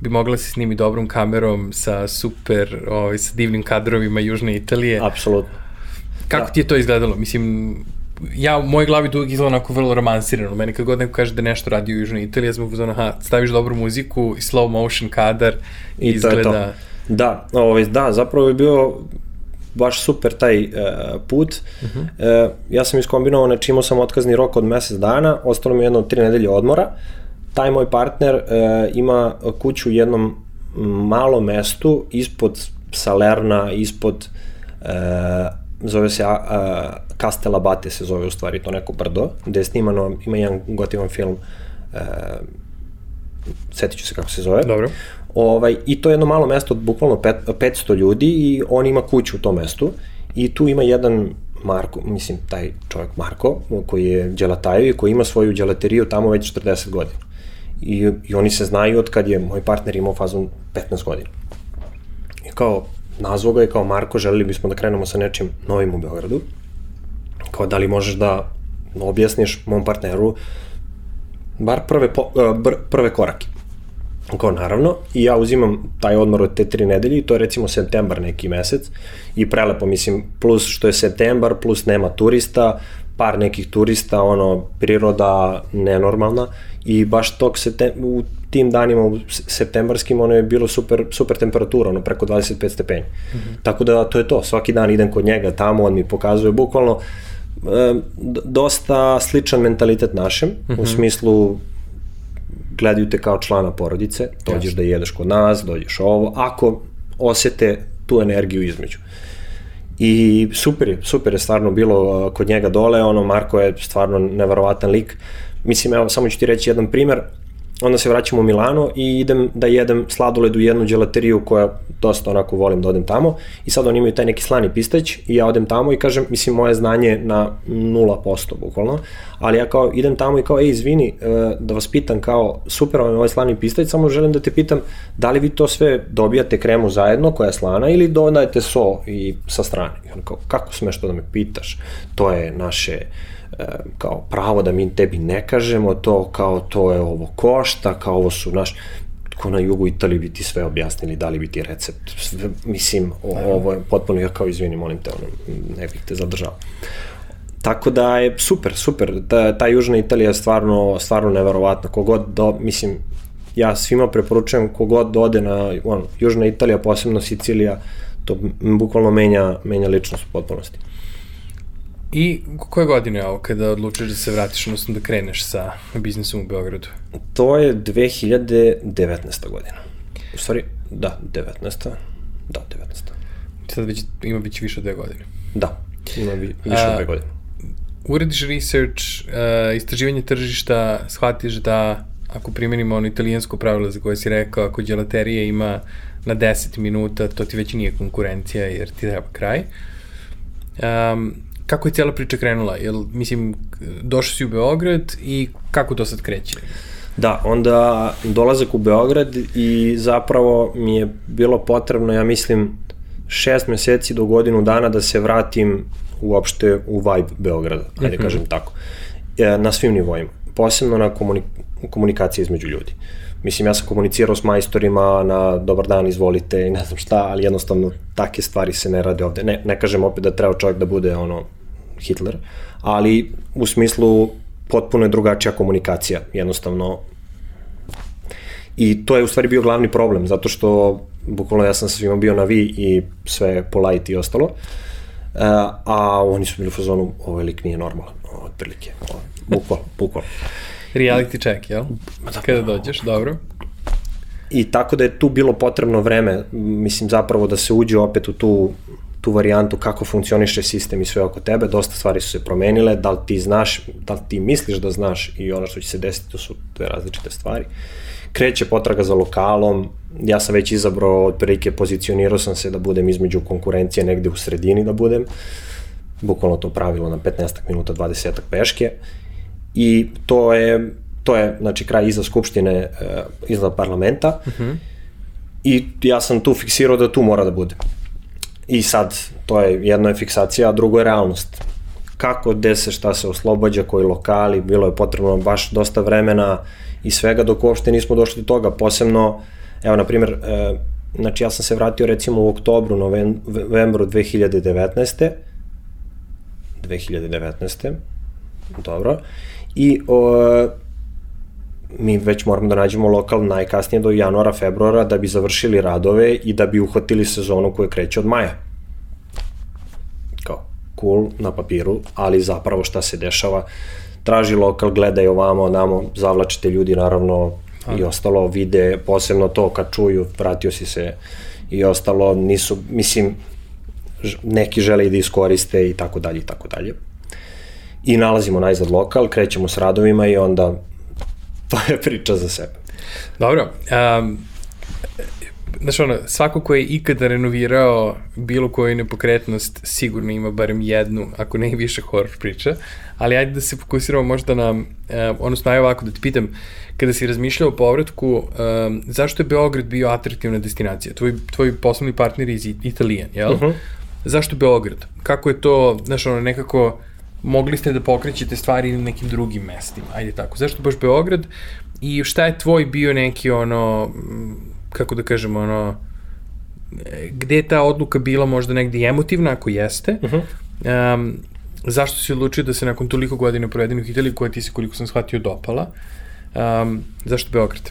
bi mogla da se snimi dobrom kamerom sa super, ovaj, sa divnim kadrovima Južne Italije. Apsolutno. Kako Da. ti je to izgledalo? Mislim, ja u mojoj glavi to uvijek izgleda onako vrlo romansirano. Meni kad god neko kaže da nešto radi u Južnoj Italiji, ja sam uzmano, aha, staviš dobru muziku i slow motion kadar i, I to izgleda... to. Da, ovaj, da, zapravo je bio baš super taj uh, put. Uh -huh. uh, ja sam iskombinovao, znači imao sam otkazni rok od mesec dana, ostalo mi je jedno tri nedelje odmora. Taj moj partner uh, ima kuću u jednom malom mestu ispod Salerna, ispod uh, zove se uh, Castella Bate se zove u stvari to neko brdo, gde je snimano, ima jedan gotivan film uh, setit ću se kako se zove. Dobro. Ovaj, I to je jedno malo mesto od bukvalno pet, 500 ljudi i on ima kuću u tom mestu i tu ima jedan Marko, mislim taj čovjek Marko, koji je dželatajevi, koji ima svoju dželateriju tamo već 40 godina. I, I oni se znaju od kad je moj partner imao fazon 15 godina. I kao, nazvao ga je kao Marko, želeli bismo da krenemo sa nečim novim u Beogradu. Kao, da li možeš da objasniš mom partneru bar prve, po, br, prve korake. Kao naravno, i ja uzimam taj odmor od te tri nedelje i to je recimo septembar neki mesec i prelepo, mislim, plus što je septembar, plus nema turista, par nekih turista, ono, priroda nenormalna i baš tog septem, u tim danima u septembarskim ono je bilo super, super temperatura, ono preko 25 stepeni. Mm -hmm. Tako da to je to, svaki dan idem kod njega tamo, on mi pokazuje bukvalno e, dosta sličan mentalitet našem, mm -hmm. u smislu gledaju te kao člana porodice, dođeš yes. da jedeš kod nas, dođeš ovo, ako osete tu energiju između. I super je, super je stvarno bilo kod njega dole, ono, Marko je stvarno neverovatan lik. Mislim, evo, samo ću ti reći jedan primer, onda se vraćam u Milano i idem da jedem sladoled u jednu dželateriju koja dosta onako volim da odem tamo i sad oni imaju taj neki slani pistać i ja odem tamo i kažem, mislim, moje znanje na 0% bukvalno, ali ja kao idem tamo i kao, ej, izvini, da vas pitam kao, super vam je ovaj slani pistać, samo želim da te pitam, da li vi to sve dobijate kremu zajedno koja je slana ili dodajete so i sa strane? I on kao, kako smeš to da me pitaš? To je naše kao pravo da mi tebi ne kažemo to, kao to je ovo košta, kao ovo su naš, ko na jugu Italiji bi ti sve objasnili, dali bi ti recept, sve, mislim, o, ovo je potpuno, ja kao izvini, molim te, ono, ne bih te zadržao. Tako da je super, super, ta, ta južna Italija je stvarno, stvarno neverovatna, kogod do, mislim, ja svima preporučujem kogod dode na, ono, južna Italija, posebno Sicilija, to bukvalno menja, menja ličnost u potpunosti. I koje godine je ovo kada odlučiš da se vratiš, odnosno da kreneš sa biznisom u Beogradu? To je 2019. godina. U stvari, da, 19. Da, 19. Sad već ima već više od dve godine. Da, ima vi, više od dve godine. Urediš research, uh, istraživanje tržišta, shvatiš da ako primenimo ono italijansko pravilo za koje si rekao, ako djelaterija ima na 10 minuta, to ti već nije konkurencija jer ti treba kraj. Um, kako je cijela priča krenula? Jel, mislim, došao si u Beograd i kako to sad kreće? Da, onda dolazak u Beograd i zapravo mi je bilo potrebno, ja mislim, šest meseci do godinu dana da se vratim uopšte u vibe Beograda, ajde uh -huh. kažem tako, e, na svim nivoima, posebno na komunik komunikacije između ljudi. Mislim, ja sam komunicirao s majstorima na dobar dan, izvolite i ne znam šta, ali jednostavno take stvari se ne rade ovde. Ne, ne kažem opet da treba čovjek da bude ono Hitler, ali u smislu potpuno je drugačija komunikacija, jednostavno I to je u stvari bio glavni problem, zato što bukvalno ja sam sa svima bio na vi i sve polite i ostalo, uh, a oni su bili u fazonu, ovaj lik nije normalan, otprilike, bukvalno, bukvalno. Reality check, jel? Da, Kada dođeš, dobro. I tako da je tu bilo potrebno vreme, mislim zapravo da se uđe opet u tu, tu varijantu kako funkcioniše sistem i sve oko tebe, dosta stvari su se promenile, da li ti znaš, da li ti misliš da znaš i ono što će se desiti, to su dve različite stvari. Kreće potraga za lokalom, ja sam već izabrao, otprilike pozicionirao sam se da budem između konkurencije negde u sredini da budem, bukvalno to pravilo na 15 minuta, 20 peške, i to je to je znači kraj iza skupštine uh, iza parlamenta uh -huh. i ja sam tu fiksirao da tu mora da bude i sad to je jedno je fiksacija a drugo je realnost kako, gde se, šta se oslobađa, koji lokali, bilo je potrebno baš dosta vremena i svega dok uopšte nismo došli do toga, posebno, evo, na primjer, e, znači ja sam se vratio recimo u oktobru, novembru 2019 2019. Dobro. I o, mi već moramo da nađemo lokal najkasnije do januara, februara da bi završili radove i da bi uhvatili sezonu koja kreće od maja. Kao, cool na papiru, ali zapravo šta se dešava, traži lokal, gledaj ovamo, namo, zavlačite ljudi naravno i ostalo vide, posebno to kad čuju, vratio si se i ostalo, nisu, mislim, neki žele i da iskoriste i tako dalje i tako dalje. I nalazimo najzad lokal, krećemo s radovima i onda to je priča za sebe. Dobro, um, znaš ono, svako ko je ikada renovirao bilo koju nepokretnost sigurno ima barem jednu, ako ne i više horror priča, ali ajde da se fokusiramo možda na, uh, odnosno aj ovako da ti pitam, kada si razmišljao o povratku, um, zašto je Beograd bio atraktivna destinacija? Tvoj, tvoj poslovni partner je iz Italijan, jel? Uh -huh. Zašto Beograd? Kako je to, znaš ono, nekako mogli ste da pokrećete stvari na nekim drugim mestima, ajde tako. Zašto baš Beograd? I šta je tvoj bio neki ono, kako da kažemo, ono, gde je ta odluka bila možda negde emotivna, ako jeste, uh -huh. um, zašto si odlučio da se nakon toliko godina provedenih u Italiji, koja ti se, koliko sam shvatio, dopala, um, zašto Beograd?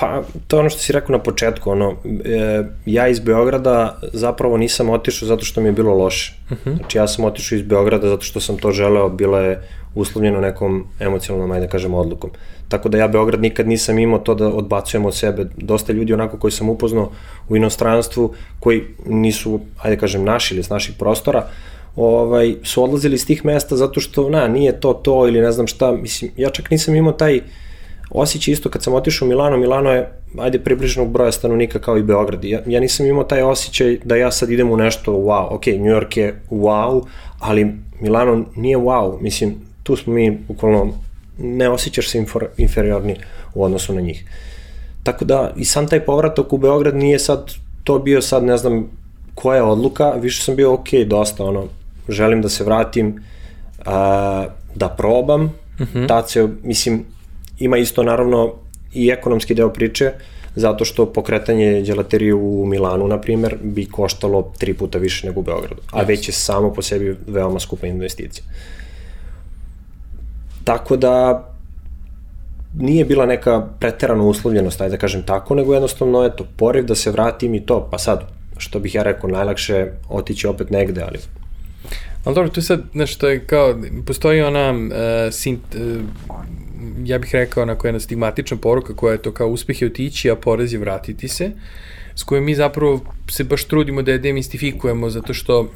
Pa, to je ono što si rekao na početku, ono, e, ja iz Beograda zapravo nisam otišao zato što mi je bilo loše. Uh mhm. -huh. Znači, ja sam otišao iz Beograda zato što sam to želeo, bilo je uslovljeno nekom emocionalnom, ajde da kažem, odlukom. Tako da ja Beograd nikad nisam imao to da odbacujem od sebe. Dosta ljudi onako koji sam upoznao u inostranstvu, koji nisu, ajde da kažem, naši ili s naših prostora, ovaj, su odlazili iz tih mesta zato što, na, nije to to ili ne znam šta, mislim, ja čak nisam imao taj osjećaj isto kad sam otišao u Milano, Milano je, ajde, približnog broja stanovnika kao i Beograd. Ja, ja nisam imao taj osjećaj da ja sad idem u nešto wow, ok, New York je wow, ali Milano nije wow, mislim, tu smo mi bukvalno ne osjećaš se infor, inferiorni u odnosu na njih. Tako da i sam taj povratak u Beograd nije sad to bio sad ne znam koja je odluka, više sam bio ok, dosta ono, želim da se vratim a, da probam, uh mhm. -huh. tad se, mislim, ima isto naravno i ekonomski deo priče, zato što pokretanje dželaterije u Milanu, na primer, bi koštalo tri puta više nego u Beogradu, a već je samo po sebi veoma skupa investicija. Tako da nije bila neka preterana uslovljenost, ajde da kažem tako, nego jednostavno, eto, poriv da se vratim i to, pa sad, što bih ja rekao, najlakše otići opet negde, ali Ali dobro, tu sad, znaš, to je kao, postoji ona, uh, sint, uh, ja bih rekao, onako jedna stigmatična poruka koja je to kao uspeh je otići, a porez je vratiti se, s kojom mi zapravo se baš trudimo da je demistifikujemo, zato što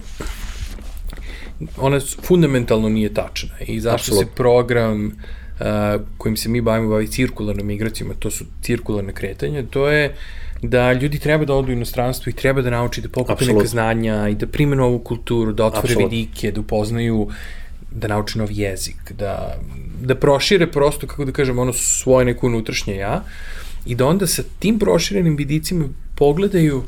ona fundamentalno nije tačna i zašto Absolut. se program uh, kojim se mi bavimo bavi cirkularnom migracijama, to su cirkularne kretanja, to je da ljudi treba da odu u inostranstvo i treba da nauči da pokupe neka znanja i da primenu ovu kulturu, da otvore Absolut. vidike, da upoznaju da nauče nov jezik, da, da prošire prosto, kako da kažem, ono svoje neko unutrašnje ja i da onda sa tim proširenim vidicima pogledaju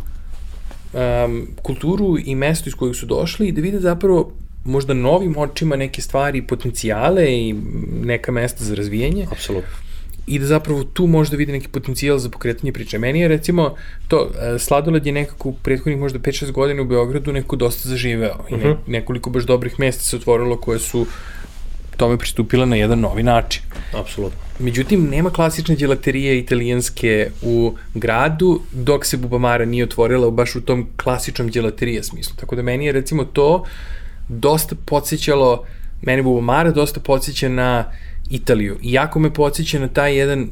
um, kulturu i mesto iz kojeg su došli i da vide zapravo možda novim očima neke stvari, potencijale i neka mesta za razvijanje. Apsolutno. I da zapravo tu možda vide neki potencijal za pokretanje priče. Meni je recimo to, e, Sladoled je nekako u prethodnih možda 5-6 godina u Beogradu neko dosta zaživeo uh -huh. i ne, mhm. nekoliko baš dobrih mesta se otvorilo koje su tome pristupila na jedan novi način. Apsolutno. Međutim, nema klasične djelaterije italijanske u gradu, dok se Bubamara nije otvorila baš u tom klasičnom djelaterije smislu. Tako da meni je recimo to dosta podsjećalo, mene Bubamara dosta podsjeća na Italiju. Iako me podsjeća na taj jedan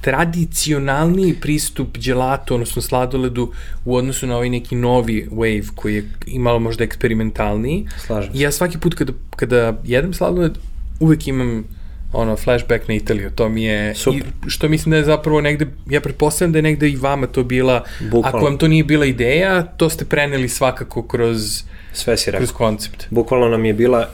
tradicionalniji pristup gelato, odnosno sladoledu u odnosu na ovaj neki novi wave koji je imalo možda eksperimentalniji. Slažem se. I ja svaki put kada, kada jedem sladoled, uvek imam ono, flashback na Italiju, to mi je, Super. i, što mislim da je zapravo negde, ja pretpostavljam da je negde i vama to bila, Bukvalno. ako vam to nije bila ideja, to ste preneli svakako kroz, Sve si kroz koncept. Bukvalno nam je bila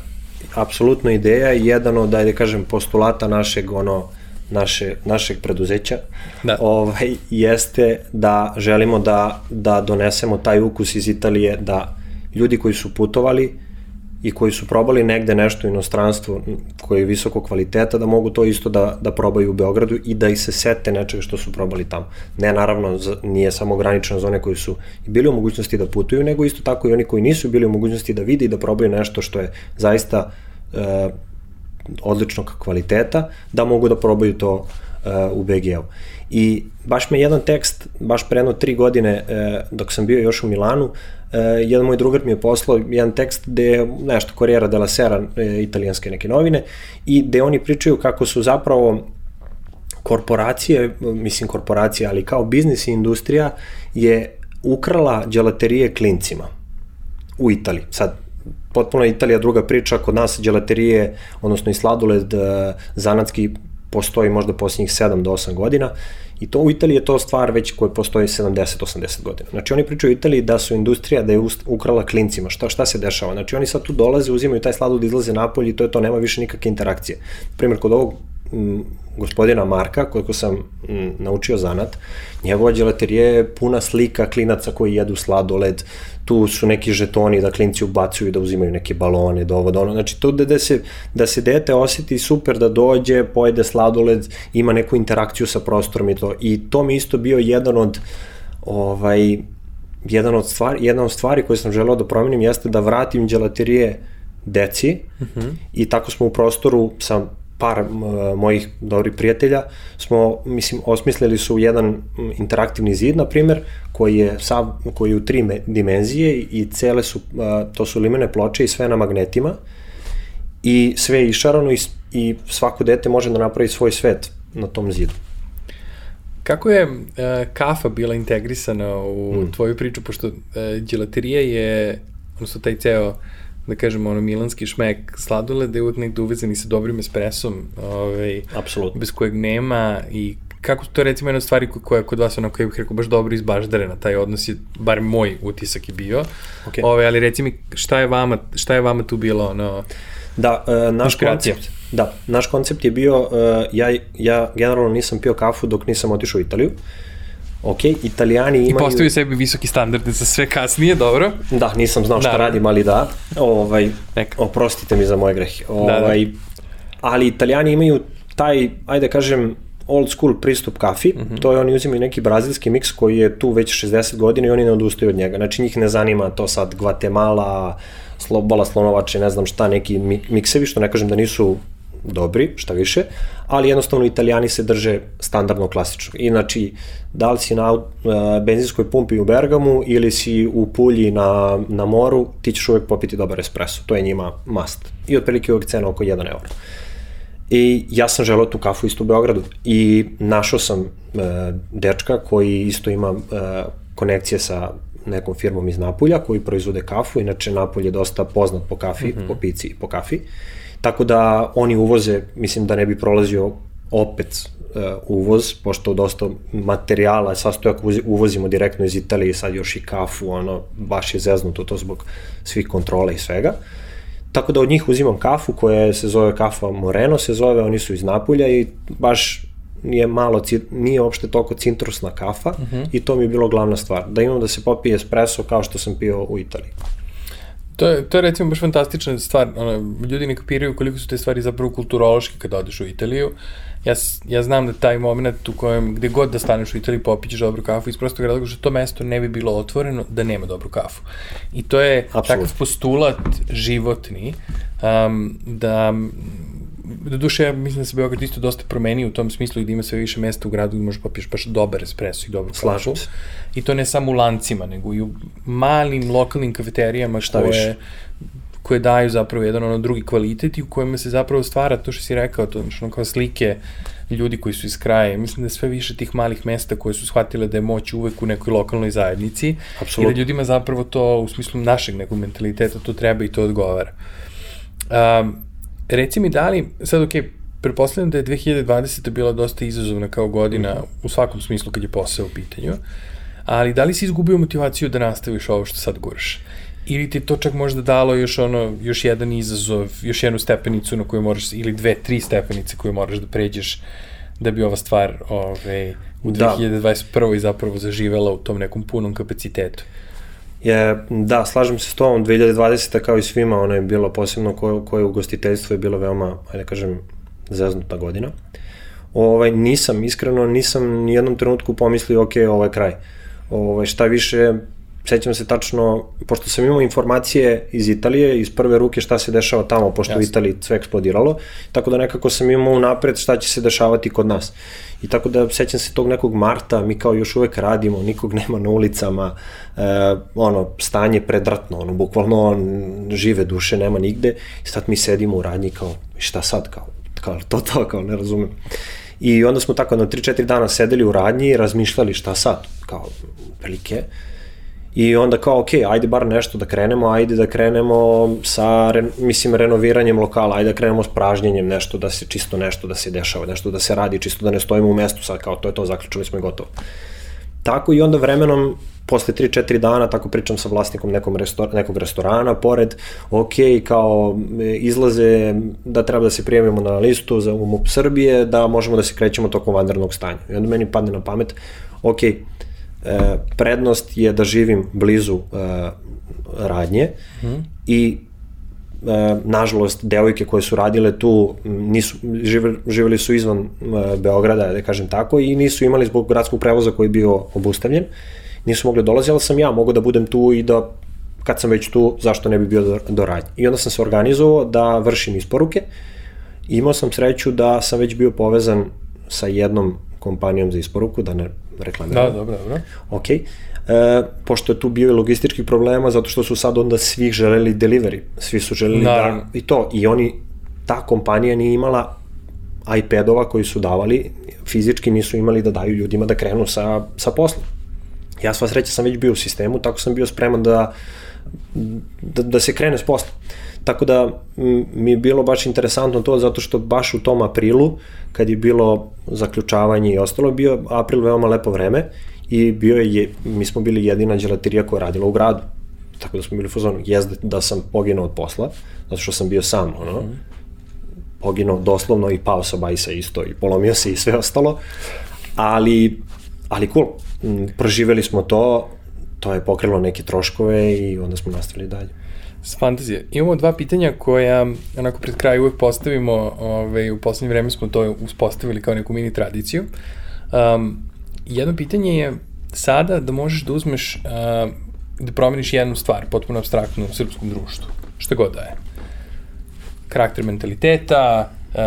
apsolutno ideja i jedan od, ajde kažem, postulata našeg, ono, naše, našeg preduzeća da. ovaj, jeste da želimo da, da donesemo taj ukus iz Italije, da ljudi koji su putovali i koji su probali negde nešto u inostranstvu koje je visoko kvaliteta, da mogu to isto da, da probaju u Beogradu i da ih se sete nečega što su probali tamo. Ne, naravno, nije samo ograničeno za one koji su bili u mogućnosti da putuju, nego isto tako i oni koji nisu bili u mogućnosti da vidi i da probaju nešto što je zaista e, odličnog kvaliteta, da mogu da probaju to e, u BG-u. I baš me jedan tekst, baš pre tri godine, e, dok sam bio još u Milanu, e, jedan moj drugar mi je poslao jedan tekst gde je nešto Corriere della Sera, e, italijanske neke novine, i gde oni pričaju kako su zapravo korporacije, mislim korporacije, ali kao biznis i industrija je ukrala dželaterije klincima u Italiji. Sad, potpuno Italija druga priča, kod nas dželaterije, odnosno i sladoled zanatski postoji možda posljednjih 7 do 8 godina i to u Italiji je to stvar već koja postoji 70-80 godina. Znači oni pričaju u Italiji da su industrija da je ukrala klincima. Šta, šta se dešava? Znači oni sad tu dolaze, uzimaju taj sladoled, izlaze napolje i to je to, nema više nikakve interakcije. Primjer, kod ovog m, gospodina Marka, koliko sam m, naučio zanat, njegova djelaterija je puna slika klinaca koji jedu sladoled, tu su neki žetoni da klinci ubacuju da uzimaju neke balone, da ovo, da ono, znači to da, da, se, da se dete osjeti super da dođe, pojede sladoled, ima neku interakciju sa prostorom i to, i to mi isto bio jedan od ovaj, jedan od stvari, jedna od stvari koje sam želeo da promenim jeste da vratim dželaterije deci uh mhm. -huh. i tako smo u prostoru sa par mojih dobrih prijatelja smo, mislim, osmislili su jedan interaktivni zid, na primer, koji je, sav, koji je u tri dimenzije i cele su, to su limene ploče i sve na magnetima i sve je išarano i, i svako dete može da napravi svoj svet na tom zidu. Kako je uh, kafa bila integrisana u mm. tvoju priču, pošto uh, dželaterija je, odnosno taj ceo da kažemo, ono, milanski šmek sladoled je uvek negde uvezan i sa dobrim espresom, ovaj, Apsolutno. bez kojeg nema i kako to recimo jedna stvari koja je kod vas onako, ja bih rekao, baš dobro izbaždarena, taj odnos je, bar moj utisak je bio, okay. Ove, ovaj, ali reci mi šta je vama, šta je vama tu bilo, ono, Da, uh, naš koncept, da, naš koncept je bio, uh, ja, ja generalno nisam pio kafu dok nisam otišao u Italiju, uh, ok, italijani imaju... I postavio sebi visoki standarde za sve kasnije, dobro? Da, nisam znao šta da. radim, ali da. Ovaj, Neka. Oprostite mi za moje grehe. Ovaj, da, da. Ali italijani imaju taj, ajde kažem, old school pristup kafi, mm -hmm. to je oni uzimaju neki brazilski miks koji je tu već 60 godina i oni ne odustaju od njega. Znači njih ne zanima to sad Guatemala, Slobola Slonovače, ne znam šta, neki miksevi, što ne kažem da nisu dobri, šta više, ali jednostavno italijani se drže standardno klasično. I znači, da li si na uh, benzinskoj pumpi u Bergamu ili si u Pulji na, na moru, ti ćeš uvek popiti dobar espresso. To je njima must. I otprilike uvek cena oko 1 euro. I ja sam želeo tu kafu isto u Beogradu i našao sam uh, dečka koji isto ima uh, konekcije sa nekom firmom iz Napulja koji proizvode kafu, inače Napulj je dosta poznat po kafi, mm -hmm. po pici i po kafi. Uh, Tako da oni uvoze, mislim da ne bi prolazio opet uh, uvoz, pošto dosta materijala sastojaka uvozimo direktno iz Italije, sad još i kafu, ono, baš je zeznuto to zbog svih kontrola i svega. Tako da od njih uzimam kafu koja se zove kafa Moreno, se zove, oni su iz Napulja i baš nije malo, nije uopšte toliko cintrusna kafa uh mhm. -huh. i to mi je bilo glavna stvar, da imam da se popije espresso kao što sam pio u Italiji. To je, to je recimo baš fantastična stvar. Ono, ljudi ne kapiraju koliko su te stvari zapravo kulturološke kada odeš u Italiju. Ja, ja znam da taj moment u kojem, gde god da staneš u Italiji popićeš dobru kafu, iz prostog razloga što to mesto ne bi bilo otvoreno da nema dobru kafu. I to je Absolut. takav postulat životni um, da do duše, ja mislim da se Beograd isto dosta promenio u tom smislu i da ima sve više mesta u gradu gde možeš popiješ baš dobar espresso i dobru kafu. I to ne samo u lancima, nego i u malim lokalnim kafeterijama Šta koje, više? koje daju zapravo jedan ono drugi kvalitet i u kojima se zapravo stvara to što si rekao, to što kao slike ljudi koji su iz kraja. Mislim da je sve više tih malih mesta koje su shvatile da je moć uvek u nekoj lokalnoj zajednici Absolutno. i da ljudima zapravo to u smislu našeg nekog mentaliteta to treba i to odgovara. Um, Reci mi da li, sad ok, preposledam da je 2020. bila dosta izazovna kao godina u svakom smislu kad je posao u pitanju, ali da li si izgubio motivaciju da nastaviš ovo što sad guraš? Ili ti to čak možda dalo još ono, još jedan izazov, još jednu stepenicu na koju moraš, ili dve, tri stepenice koje moraš da pređeš da bi ova stvar ove, u 2021. Da. zapravo zaživela u tom nekom punom kapacitetu? Je, da, slažem se s tom, 2020. kao i svima, ona je bila posebno koje, koje ugostiteljstvo je bilo veoma, ajde kažem, zeznuta godina. Ovaj, nisam, iskreno, nisam ni jednom trenutku pomislio, ok, ovo je kraj. Ovaj, šta više, sećam se tačno, pošto sam imao informacije iz Italije, iz prve ruke šta se dešava tamo, pošto Jasne. u Italiji sve eksplodiralo, tako da nekako sam imao napred šta će se dešavati kod nas. I tako da sećam se tog nekog marta, mi kao još uvek radimo, nikog nema na ulicama, e, ono, stanje predratno, ono, bukvalno žive duše nema nigde, i sad mi sedimo u radnji kao, šta sad, kao, kao to to, kao, ne razumem. I onda smo tako na 3-4 dana sedeli u radnji i razmišljali šta sad, kao, prilike, I onda kao, ok, ajde bar nešto da krenemo, ajde da krenemo sa, mislim, renoviranjem lokala, ajde da krenemo s pražnjenjem nešto, da se čisto nešto da se dešava, nešto da se radi, čisto da ne stojimo u mestu, sad kao to je to, zaključili smo i gotovo. Tako i onda vremenom, posle 3-4 dana, tako pričam sa vlasnikom nekom restor, nekog restorana, pored, ok, kao izlaze da treba da se prijavimo na listu za MUP Srbije, da možemo da se krećemo tokom vanrednog stanja. I onda meni padne na pamet, ok, E, prednost je da živim blizu e, radnje mm. i e, nažalost devojke koje su radile tu nisu živeli, živeli su izvan e, Beograda da kažem tako i nisu imali zbog gradskog prevoza koji je bio obustavljen nisu mogli dolazi ali sam ja mogu da budem tu i da kad sam već tu zašto ne bi bio do, do radnje i onda sam se organizovao da vršim isporuke imao sam sreću da sam već bio povezan sa jednom kompanijom za isporuku, da ne reklamiram. Da, dobro, dobro. Ok. E, pošto je tu bio i logističkih problema, zato što su sad onda svih želeli delivery. Svi su želeli da- Naravno. da... I to. I oni, ta kompanija nije imala iPadova koji su davali, fizički nisu imali da daju ljudima da krenu sa, sa poslom. Ja sva sreća sam već bio u sistemu, tako sam bio spreman da, da, da se krene s poslom. Tako da mi je bilo baš interesantno to zato što baš u tom aprilu kad je bilo zaključavanje i ostalo bio april veoma lepo vreme i bio je, mi smo bili jedina dželaterija koja je radila u gradu. Tako da smo bili u fazonu, jezde da sam poginuo od posla, zato što sam bio sam, ono, mm. poginuo doslovno i pao sa bajsa isto i polomio se i sve ostalo, ali, ali cool, proživeli smo to, to je pokrilo neke troškove i onda smo nastavili dalje s fantazije. Imamo dva pitanja koja onako pred kraj uvek postavimo, ovaj, u poslednje vreme smo to uspostavili kao neku mini tradiciju. Um, jedno pitanje je sada da možeš da uzmeš, uh, da promeniš jednu stvar, potpuno abstraktnu u srpskom društvu, šta god da je. Karakter mentaliteta, uh,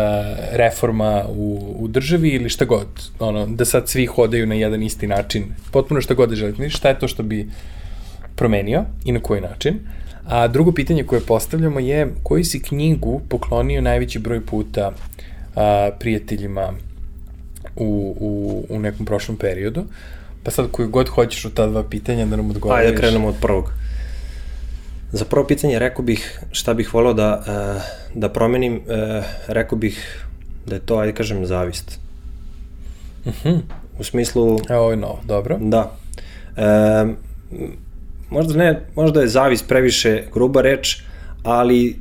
reforma u, u državi ili šta god. Ono, da sad svi hodaju na jedan isti način, potpuno šta god da želite. Šta je to što bi promenio i na koji način? Uh, A drugo pitanje koje postavljamo je koju si knjigu poklonio najveći broj puta a, prijateljima u, u, u nekom prošlom periodu? Pa sad koju god hoćeš od ta dva pitanja da nam odgovoriš. Ajde, krenemo od prvog. Za prvo pitanje rekao bih šta bih volao da, da promenim, rekao bih da je to, ajde kažem, zavist. Uh mhm. -huh. U smislu... Evo je novo, dobro. Da. E, možda ne, možda je zavis previše gruba reč, ali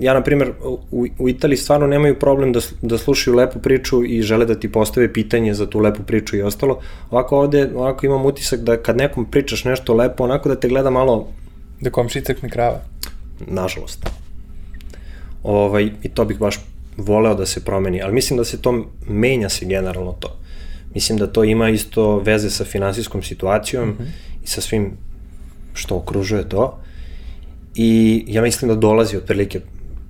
ja, na primjer, u, u Italiji stvarno nemaju problem da, da slušaju lepu priču i žele da ti postave pitanje za tu lepu priču i ostalo. Ovako ovde, ovako imam utisak da kad nekom pričaš nešto lepo, onako da te gleda malo... Da komši crkne krava. Nažalost. Ovaj, I to bih baš voleo da se promeni, ali mislim da se to menja se generalno to. Mislim da to ima isto veze sa finansijskom situacijom mm -hmm. i sa svim što okružuje to i ja mislim da dolazi otprilike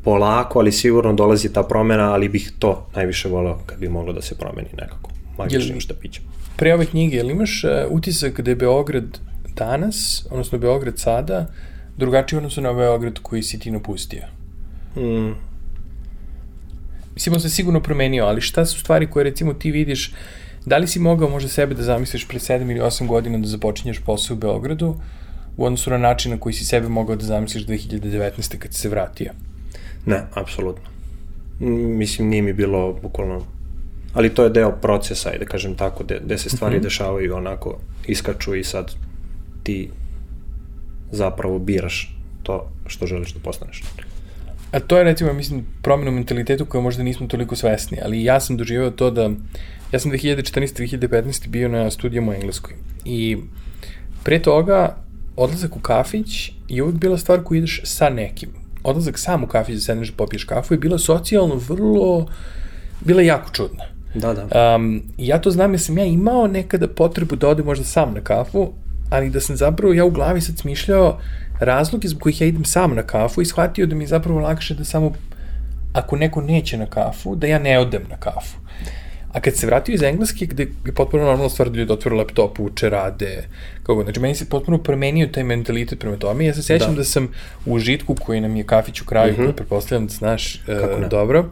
polako, ali sigurno dolazi ta promena, ali bih to najviše voleo kad bi moglo da se promeni nekako. Magičnim štapićem. Pre ove knjige, ili imaš uh, utisak da je Beograd danas, odnosno Beograd sada, drugačiji odnosno na Beograd koji si ti napustio? Mm. Mislim, on se sigurno promenio, ali šta su stvari koje recimo ti vidiš, da li si mogao možda sebe da zamisliš pre 7 ili 8 godina da započinješ posao u Beogradu, u odnosu na način na koji si sebe mogao da zamisliš 2019. kad si se vratio? Ne, apsolutno. Mislim, nije mi bilo bukvalno ali to je deo procesa, da kažem tako, gde, gde se stvari mhm. -huh. dešavaju onako, iskaču i sad ti zapravo biraš to što želiš da postaneš. A to je recimo, mislim, promjena mentalitetu koja možda nismo toliko svesni, ali ja sam doživao to da, ja sam 2014. 2015. bio na studijama u Engleskoj i pre toga odlazak u kafić je uvek bila stvar koju ideš sa nekim. Odlazak sam u kafić da sedneš da popiješ kafu je bila socijalno vrlo, bila jako čudna. Da, da. Um, ja to znam jer sam ja imao nekada potrebu da odem možda sam na kafu, ali da sam zapravo ja u glavi sad smišljao razloge zbog kojih ja idem sam na kafu i shvatio da mi je zapravo lakše da samo ako neko neće na kafu, da ja ne odem na kafu. A kad se vratio iz engleske, gde je potpuno normalna stvar da ljudi otvore laptop, uče, rade, kako znači meni se potpuno promenio taj mentalitet prema tome. Ja se sećam da, da sam u užitku koji nam je kafić u kraju, mm -hmm. koji pretpostavljam da znaš uh, dobro,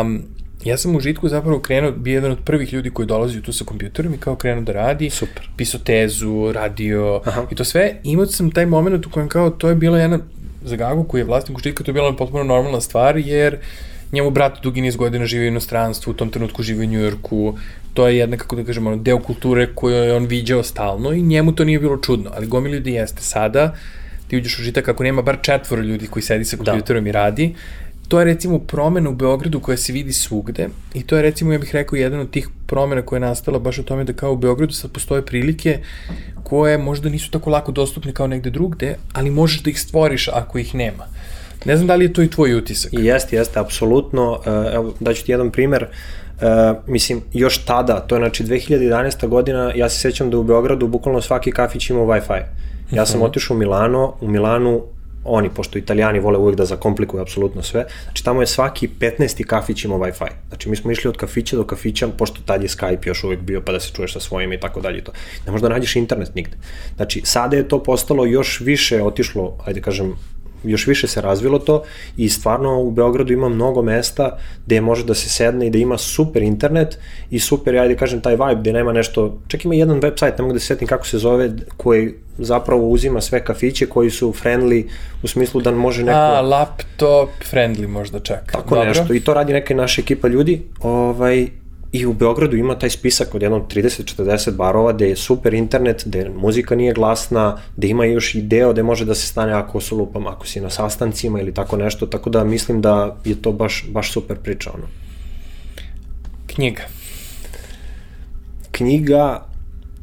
um, ja sam u žitku zapravo krenuo, bio jedan od prvih ljudi koji dolazi tu sa kompjuterom i kao krenuo da radi. Super. Pisao tezu, radio Aha. i to sve. Imao sam taj moment u kojem kao to je bila jedna za Gagu koji je vlasnik u žitka, to je bila potpuno normalna stvar jer njemu brat dugi niz godina živi u inostranstvu, u tom trenutku živi u Njujorku, to je jedna, kako da kažem, ono, deo kulture koju je on viđao stalno i njemu to nije bilo čudno, ali gomi ljudi jeste sada, ti uđeš u žitak ako nema bar četvoro ljudi koji sedi sa da. kompjuterom da. i radi, to je recimo promena u Beogradu koja se vidi svugde i to je recimo, ja bih rekao, jedan od tih promena koja je nastala baš o tome da kao u Beogradu sad postoje prilike koje možda nisu tako lako dostupne kao negde drugde, ali možeš da ih stvoriš ako ih nema. Ne znam da li je to i tvoj utisak. I jeste, jeste, apsolutno. E, evo, daću ti jedan primer. Uh, mislim, još tada, to je znači 2011. godina, ja se sećam da u Beogradu bukvalno svaki kafić ima Wi-Fi. Ja sam mhm. otišao u Milano, u Milanu oni, pošto italijani vole uvek da zakomplikuju apsolutno sve, znači tamo je svaki 15. kafić imao Wi-Fi. Znači mi smo išli od kafića do kafića, pošto tad je Skype još uvek bio pa da se čuješ sa svojim i tako dalje to. Ne možda nađeš internet nigde. Znači sada je to postalo još više otišlo, ajde kažem, još više se razvilo to i stvarno u Beogradu ima mnogo mesta gde može da se sedne i da ima super internet i super, ajde kažem, taj vibe gde nema nešto, čak ima jedan website, ne mogu da se setim kako se zove, koji zapravo uzima sve kafiće koji su friendly u smislu da može neko... A, laptop friendly možda čak. Tako Dobro. nešto i to radi neka naša ekipa ljudi ovaj, I u Beogradu ima taj spisak od jednog 30-40 barova gde je super internet, gde muzika nije glasna, gde ima još i deo gde može da se stane ako su lupam, ako si na sastancima ili tako nešto, tako da mislim da je to baš, baš super priča. Ono. Knjiga. Knjiga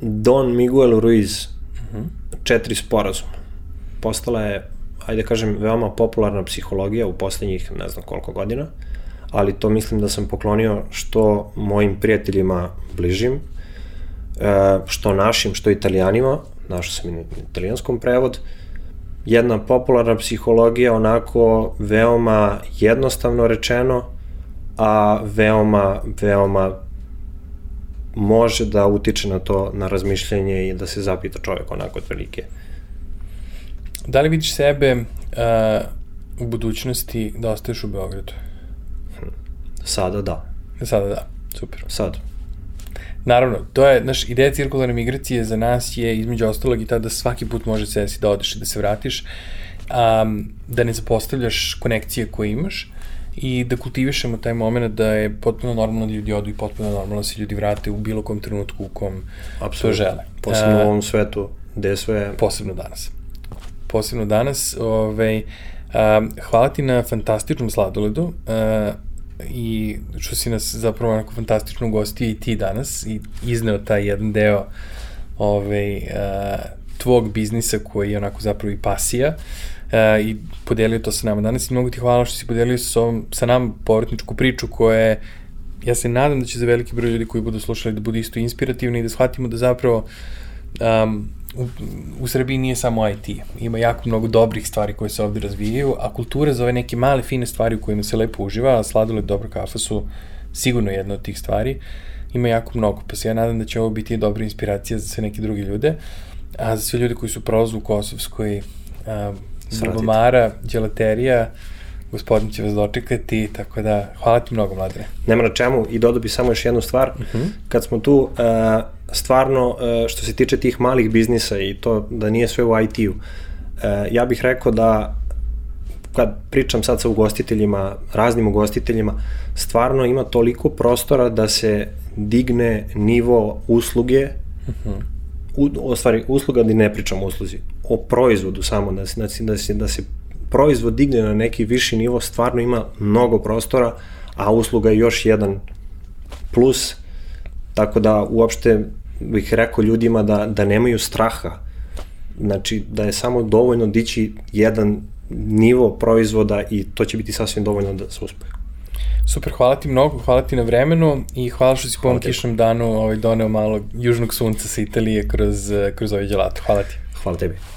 Don Miguel Ruiz, uh mhm. -huh. četiri sporazuma. Postala je, ajde kažem, veoma popularna psihologija u poslednjih ne znam koliko godina. Uh, ali to mislim da sam poklonio što mojim prijateljima bližim, e, što našim, što italijanima, našao sam i italijanskom prevod, jedna popularna psihologija onako veoma jednostavno rečeno, a veoma, veoma može da utiče na to, na razmišljanje i da se zapita čovjek onako otprilike. Da li vidiš sebe uh, u budućnosti da ostaješ u Beogradu? Sada da. Sada da, super. Sad. Naravno, to je, naš ideja cirkularne migracije za nas je između ostalog i ta da svaki put može se desi da odeš i da se vratiš, um, da ne zapostavljaš konekcije koje imaš i da kultivišemo taj moment da je potpuno normalno da ljudi odu i potpuno normalno da se ljudi vrate u bilo kom trenutku u kom Absolutno. to žele. Posebno uh, u ovom svetu gde je sve... Posebno danas. Posebno danas. Ovaj, um, hvala ti na fantastičnom sladoledu. Uh, i što si nas zapravo onako fantastično ugostio i ti danas i izneo taj jedan deo ovaj, uh, tvog biznisa koji je onako zapravo i pasija uh, i podelio to sa nama danas. I mnogo ti hvala što si podelio sa, sa nam povratničku priču koja je ja se nadam da će za veliki broj ljudi koji budu slušali da budu isto inspirativni i da shvatimo da zapravo um, u, u Srbiji nije samo IT. Ima jako mnogo dobrih stvari koje se ovde razvijaju, a kultura za ove neke male, fine stvari u kojima se lepo uživa, a sladoled dobra kafa su sigurno jedna od tih stvari. Ima jako mnogo, pa se ja nadam da će ovo biti dobra inspiracija za sve neke druge ljude. A za sve ljude koji su prolazu u Kosovskoj, Bubamara, Đelaterija, gospodin će vas dočekati, tako da hvala ti mnogo, mladine. Nema na čemu i dodao bi samo još jednu stvar. Uh mhm. -huh. Kad smo tu, uh, stvarno, uh, što se tiče tih malih biznisa i to da nije sve u IT-u, uh, ja bih rekao da kad pričam sad sa ugostiteljima, raznim ugostiteljima, stvarno ima toliko prostora da se digne nivo usluge, uh mhm. -huh. u, o stvari usluga da ne pričam o usluzi, o proizvodu samo, da se, da se, da se, da se proizvod digne na neki viši nivo, stvarno ima mnogo prostora, a usluga je još jedan plus, tako da uopšte bih rekao ljudima da, da nemaju straha znači da je samo dovoljno dići jedan nivo proizvoda i to će biti sasvim dovoljno da se uspe. Super, hvala ti mnogo, hvala ti na vremenu i hvala što si po ovom kišnom danu ovaj, doneo malo južnog sunca sa Italije kroz, kroz ovaj gelato. Hvala ti. Hvala tebi.